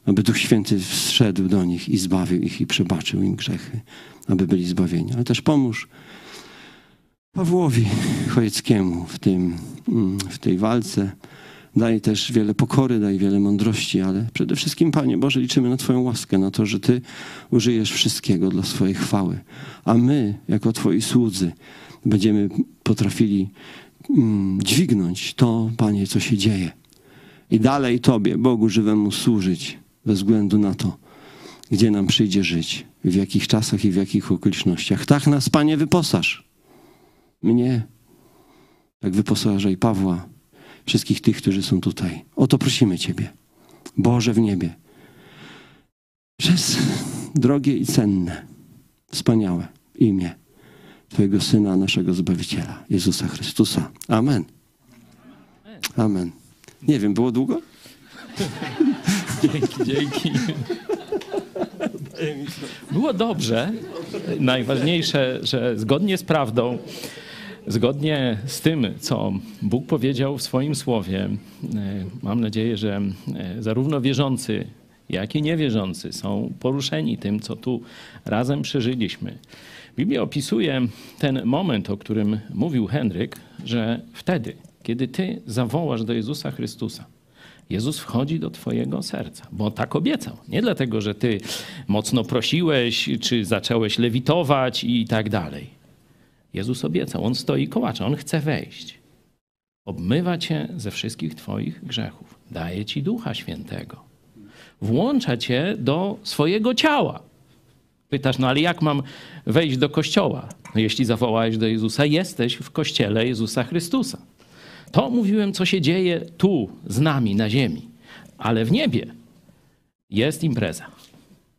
Aby Duch Święty wszedł do nich i zbawił ich i przebaczył im grzechy, aby byli zbawieni. Ale też pomóż Pawłowi Chojeckiemu w, tym, mm, w tej walce. Daj też wiele pokory, daj wiele mądrości, ale przede wszystkim, Panie Boże, liczymy na Twoją łaskę, na to, że Ty użyjesz wszystkiego dla swojej chwały. A my, jako Twoi słudzy, będziemy potrafili mm, dźwignąć to, Panie, co się dzieje. I dalej Tobie, Bogu żywemu, służyć, bez względu na to, gdzie nam przyjdzie żyć, w jakich czasach i w jakich okolicznościach. Tak nas, Panie, wyposaż. Mnie, jak wyposażaj Pawła, wszystkich tych, którzy są tutaj. O to prosimy Ciebie, Boże w niebie, przez drogie i cenne, wspaniałe imię Twojego Syna, naszego Zbawiciela, Jezusa Chrystusa. Amen. Amen. Nie wiem, było długo? Dzięki, dzięki. Było dobrze. Najważniejsze, że zgodnie z prawdą, zgodnie z tym, co Bóg powiedział w swoim słowie, e, mam nadzieję, że e, zarówno wierzący, jak i niewierzący są poruszeni tym, co tu razem przeżyliśmy. Biblia opisuje ten moment, o którym mówił Henryk, że wtedy, kiedy ty zawołasz do Jezusa Chrystusa, Jezus wchodzi do Twojego serca, bo tak obiecał. Nie dlatego, że Ty mocno prosiłeś, czy zacząłeś lewitować i tak dalej. Jezus obiecał, On stoi kołacza, On chce wejść. Obmywa Cię ze wszystkich Twoich grzechów. Daje Ci Ducha Świętego. Włącza Cię do swojego ciała. Pytasz, no ale jak mam wejść do kościoła? No jeśli zawołałeś do Jezusa, jesteś w kościele Jezusa Chrystusa. To mówiłem, co się dzieje tu z nami na ziemi, ale w niebie jest impreza.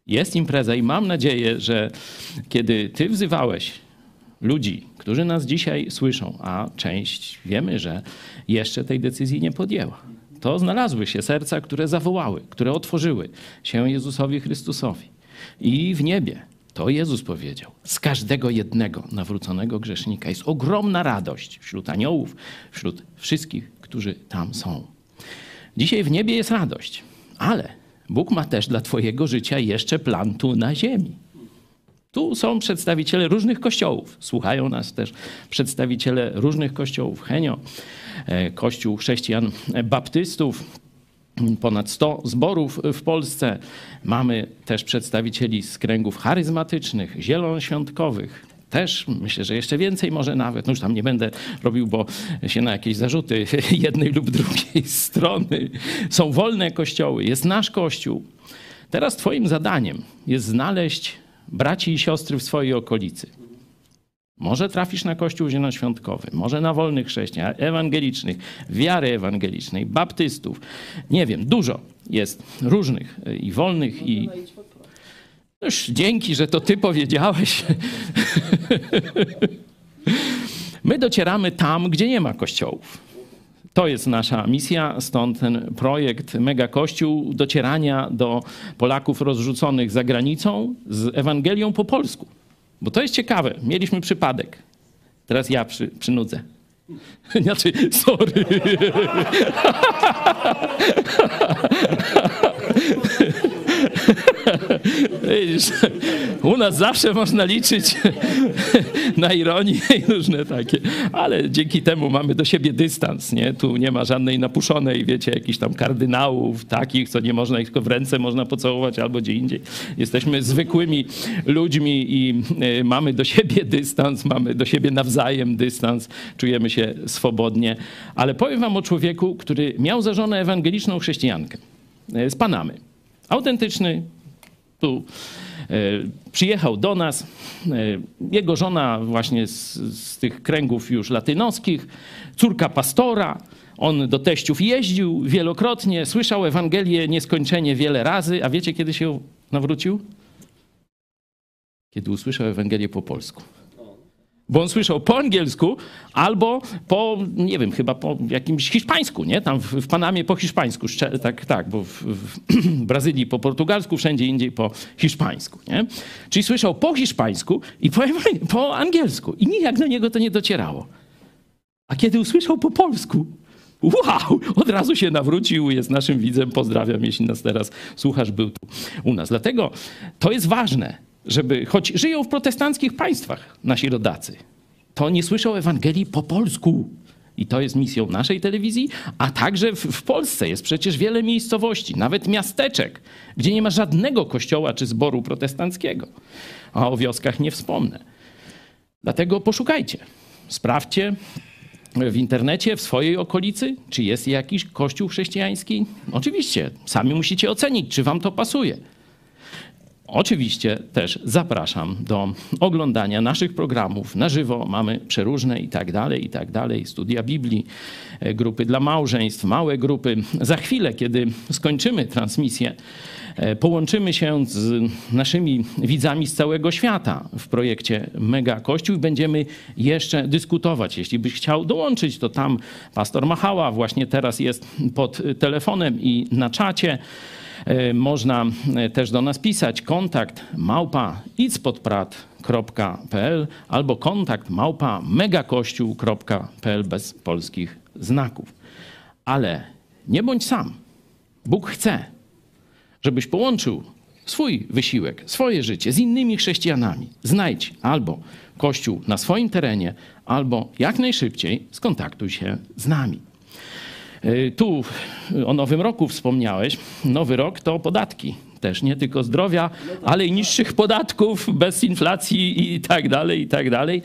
Jest impreza i mam nadzieję, że kiedy ty wzywałeś ludzi, którzy nas dzisiaj słyszą, a część wiemy, że jeszcze tej decyzji nie podjęła, to znalazły się serca, które zawołały, które otworzyły się Jezusowi Chrystusowi. I w niebie to Jezus powiedział. Z każdego jednego nawróconego grzesznika jest ogromna radość wśród aniołów, wśród wszystkich, którzy tam są. Dzisiaj w niebie jest radość, ale Bóg ma też dla Twojego życia jeszcze plan tu na ziemi. Tu są przedstawiciele różnych kościołów. Słuchają nas też przedstawiciele różnych kościołów. Henio, e, Kościół Chrześcijan Baptystów, ponad 100 zborów w Polsce. Mamy też przedstawicieli z kręgów charyzmatycznych, zielonoświątkowych. Też myślę, że jeszcze więcej może nawet. No już tam nie będę robił, bo się na jakieś zarzuty jednej lub drugiej strony. Są wolne kościoły, jest nasz kościół. Teraz twoim zadaniem jest znaleźć braci i siostry w swojej okolicy. Może trafisz na kościół zielonoświątkowy, może na wolnych chrześcijan, ewangelicznych, wiary ewangelicznej, baptystów. Nie wiem, dużo jest różnych i wolnych i... Już dzięki, że to ty powiedziałeś. My docieramy tam, gdzie nie ma kościołów. To jest nasza misja, stąd ten projekt Mega Kościół docierania do Polaków rozrzuconych za granicą z Ewangelią po polsku. Bo to jest ciekawe. Mieliśmy przypadek. Teraz ja przy, przynudzę. Znaczy, sorry. Widzisz, u nas zawsze można liczyć na ironię i różne takie, ale dzięki temu mamy do siebie dystans, nie? Tu nie ma żadnej napuszonej, wiecie, jakichś tam kardynałów takich, co nie można ich tylko w ręce można pocałować albo gdzie indziej. Jesteśmy zwykłymi ludźmi i y, mamy do siebie dystans, mamy do siebie nawzajem dystans, czujemy się swobodnie. Ale powiem wam o człowieku, który miał za żonę ewangeliczną chrześcijankę y, z Panamy. Autentyczny, e, przyjechał do nas. E, Jego żona właśnie z, z tych kręgów już latynoskich, córka pastora. On do teściów jeździł wielokrotnie, słyszał Ewangelię nieskończenie wiele razy. A wiecie, kiedy się nawrócił? Kiedy usłyszał Ewangelię po polsku. Bo on słyszał po angielsku albo po, nie wiem, chyba po jakimś hiszpańsku, nie? Tam w, Panamie po hiszpańsku, tak, tak, bo w, w Brazylii po portugalsku, wszędzie indziej po hiszpańsku, nie? Czyli słyszał po hiszpańsku i po, po angielsku i nijak do niego to nie docierało. A kiedy usłyszał po polsku, wow, od razu się nawrócił, jest naszym widzem, pozdrawiam, jeśli nas teraz słuchasz, był tu u nas. Dlatego to jest ważne, żeby, choć żyją w protestanckich państwach nasi rodacy, to nie słyszą Ewangelii po polsku. I to jest misją naszej telewizji, a także w, w Polsce jest przecież wiele miejscowości, nawet miasteczek, gdzie nie ma żadnego kościoła czy zboru protestanckiego. A o wioskach nie wspomnę. Dlatego poszukajcie, sprawdźcie w internecie, w swojej okolicy, czy jest jakiś kościół chrześcijański. Oczywiście, sami musicie ocenić, czy wam to pasuje. Oczywiście też zapraszam do oglądania naszych programów na żywo. Mamy przeróżne i tak dalej, i tak dalej. Studia Biblii, e, grupy dla małżeństw, małe grupy. Za chwilę, kiedy skończymy transmisję, e, połączymy się z naszymi widzami z całego świata w projekcie Mega Kościół i będziemy jeszcze dyskutować. Jeśli byś chciał dołączyć, to tam pastor Machała właśnie teraz jest pod telefonem i na czacie. E, Można e, też do nas pisać kontakt małpa idspodprat.pl albo kontakt małpa megakościół.pl bez polskich znaków. Ale nie bądź sam. Bóg chce, żebyś połączył swój wysiłek, swoje życie z innymi chrześcijanami. Znajdź albo kościół na swoim terenie, albo jak najszybciej skontaktuj się z nami. Y, Tu o Nowym Roku wspomniałeś. Nowy rok to podatki. Też nie tylko zdrowia, ale i niższych podatków, bez inflacji i tak dalej, i tak dalej.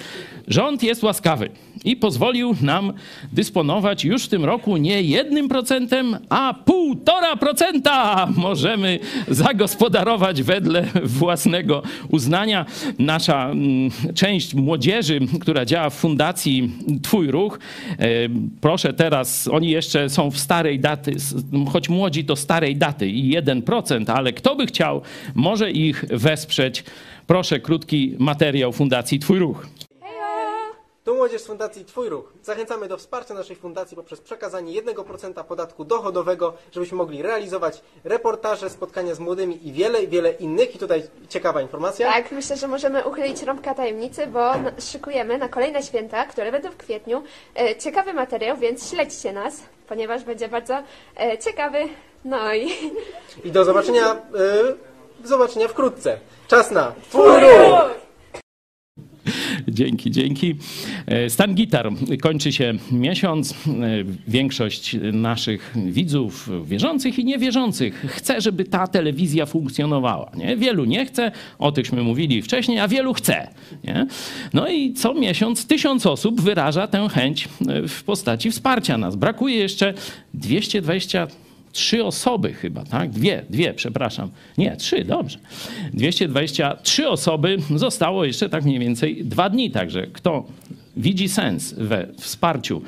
Rząd jest łaskawy i pozwolił nam dysponować już w tym roku nie jednym procentem, a półtora procenta możemy zagospodarować wedle własnego uznania. Nasza mm, część młodzieży, która działa w Fundacji Twój Ruch, e, proszę teraz, oni jeszcze są w starej daty, choć młodzi to starej daty i 1%, ale kto by chciał, może ich wesprzeć. Proszę, krótki materiał Fundacji Twój Ruch. Tu Młodzież z Fundacji Twój Ruch. Zachęcamy do wsparcia naszej fundacji poprzez przekazanie 1% podatku dochodowego, żebyśmy mogli realizować reportaże, spotkania z młodymi i wiele, wiele innych. I tutaj ciekawa informacja. Tak, myślę, że możemy uchylić rąbka tajemnicy, bo szykujemy na kolejne święta, które będą w kwietniu, e, ciekawy materiał, więc śledźcie nas, ponieważ będzie bardzo e, ciekawy. No i I do zobaczenia, y, do zobaczenia wkrótce. Czas na Twój Ruch! Dzięki, dzięki. E, Stan gitar kończy się miesiąc. E, Większość naszych widzów, wierzących i niewierzących, chce, żeby ta telewizja funkcjonowała. Nie? Wielu nie chce, o tychśmy mówili wcześniej, a wielu chce. Nie? No i co miesiąc tysiąc osób wyraża tę chęć e, w postaci wsparcia nas. Brakuje jeszcze 220 trzy osoby chyba, tak? Dwie, dwie, przepraszam. Nie, trzy, dobrze. 223 osoby zostało jeszcze tak mniej więcej dwa dni, także kto widzi sens we wsparciu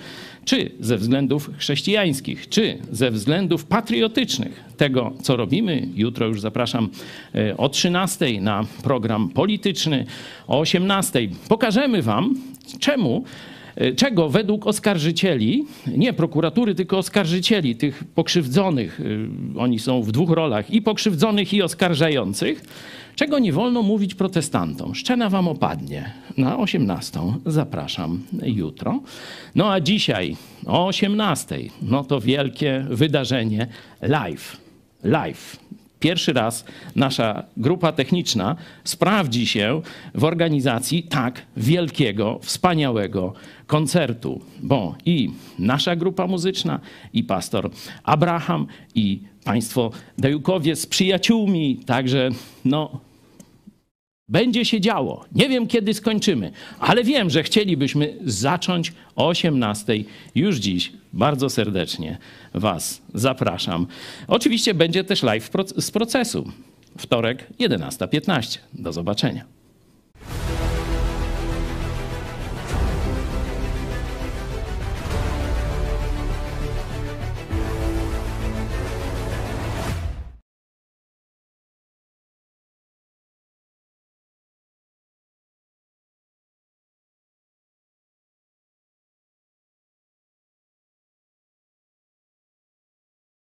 czy ze względów chrześcijańskich, czy ze względów patriotycznych tego, co robimy. Jutro już zapraszam e, o 13 na program polityczny, o 18 pokażemy Wam, czemu czego według oskarżycieli, nie prokuratury, tylko oskarżycieli, tych pokrzywdzonych, e, oni są w dwóch rolach, i pokrzywdzonych, i oskarżających, czego nie wolno mówić protestantom. Szczena wam opadnie. Na 18 zapraszam jutro. No a dzisiaj o 18 no to wielkie wydarzenie live. Live. Pierwszy raz nasza grupa techniczna sprawdzi się w organizacji tak wielkiego, wspaniałego koncertu, bo i nasza grupa muzyczna, i pastor Abraham, i państwo Dajukowie z przyjaciółmi, także no będzie się działo. Nie wiem, kiedy skończymy, ale wiem, że chcielibyśmy zacząć o 18 już dziś. Bardzo serdecznie Was zapraszam. Oczywiście będzie też live z procesu. Wtorek 11.15. Do zobaczenia.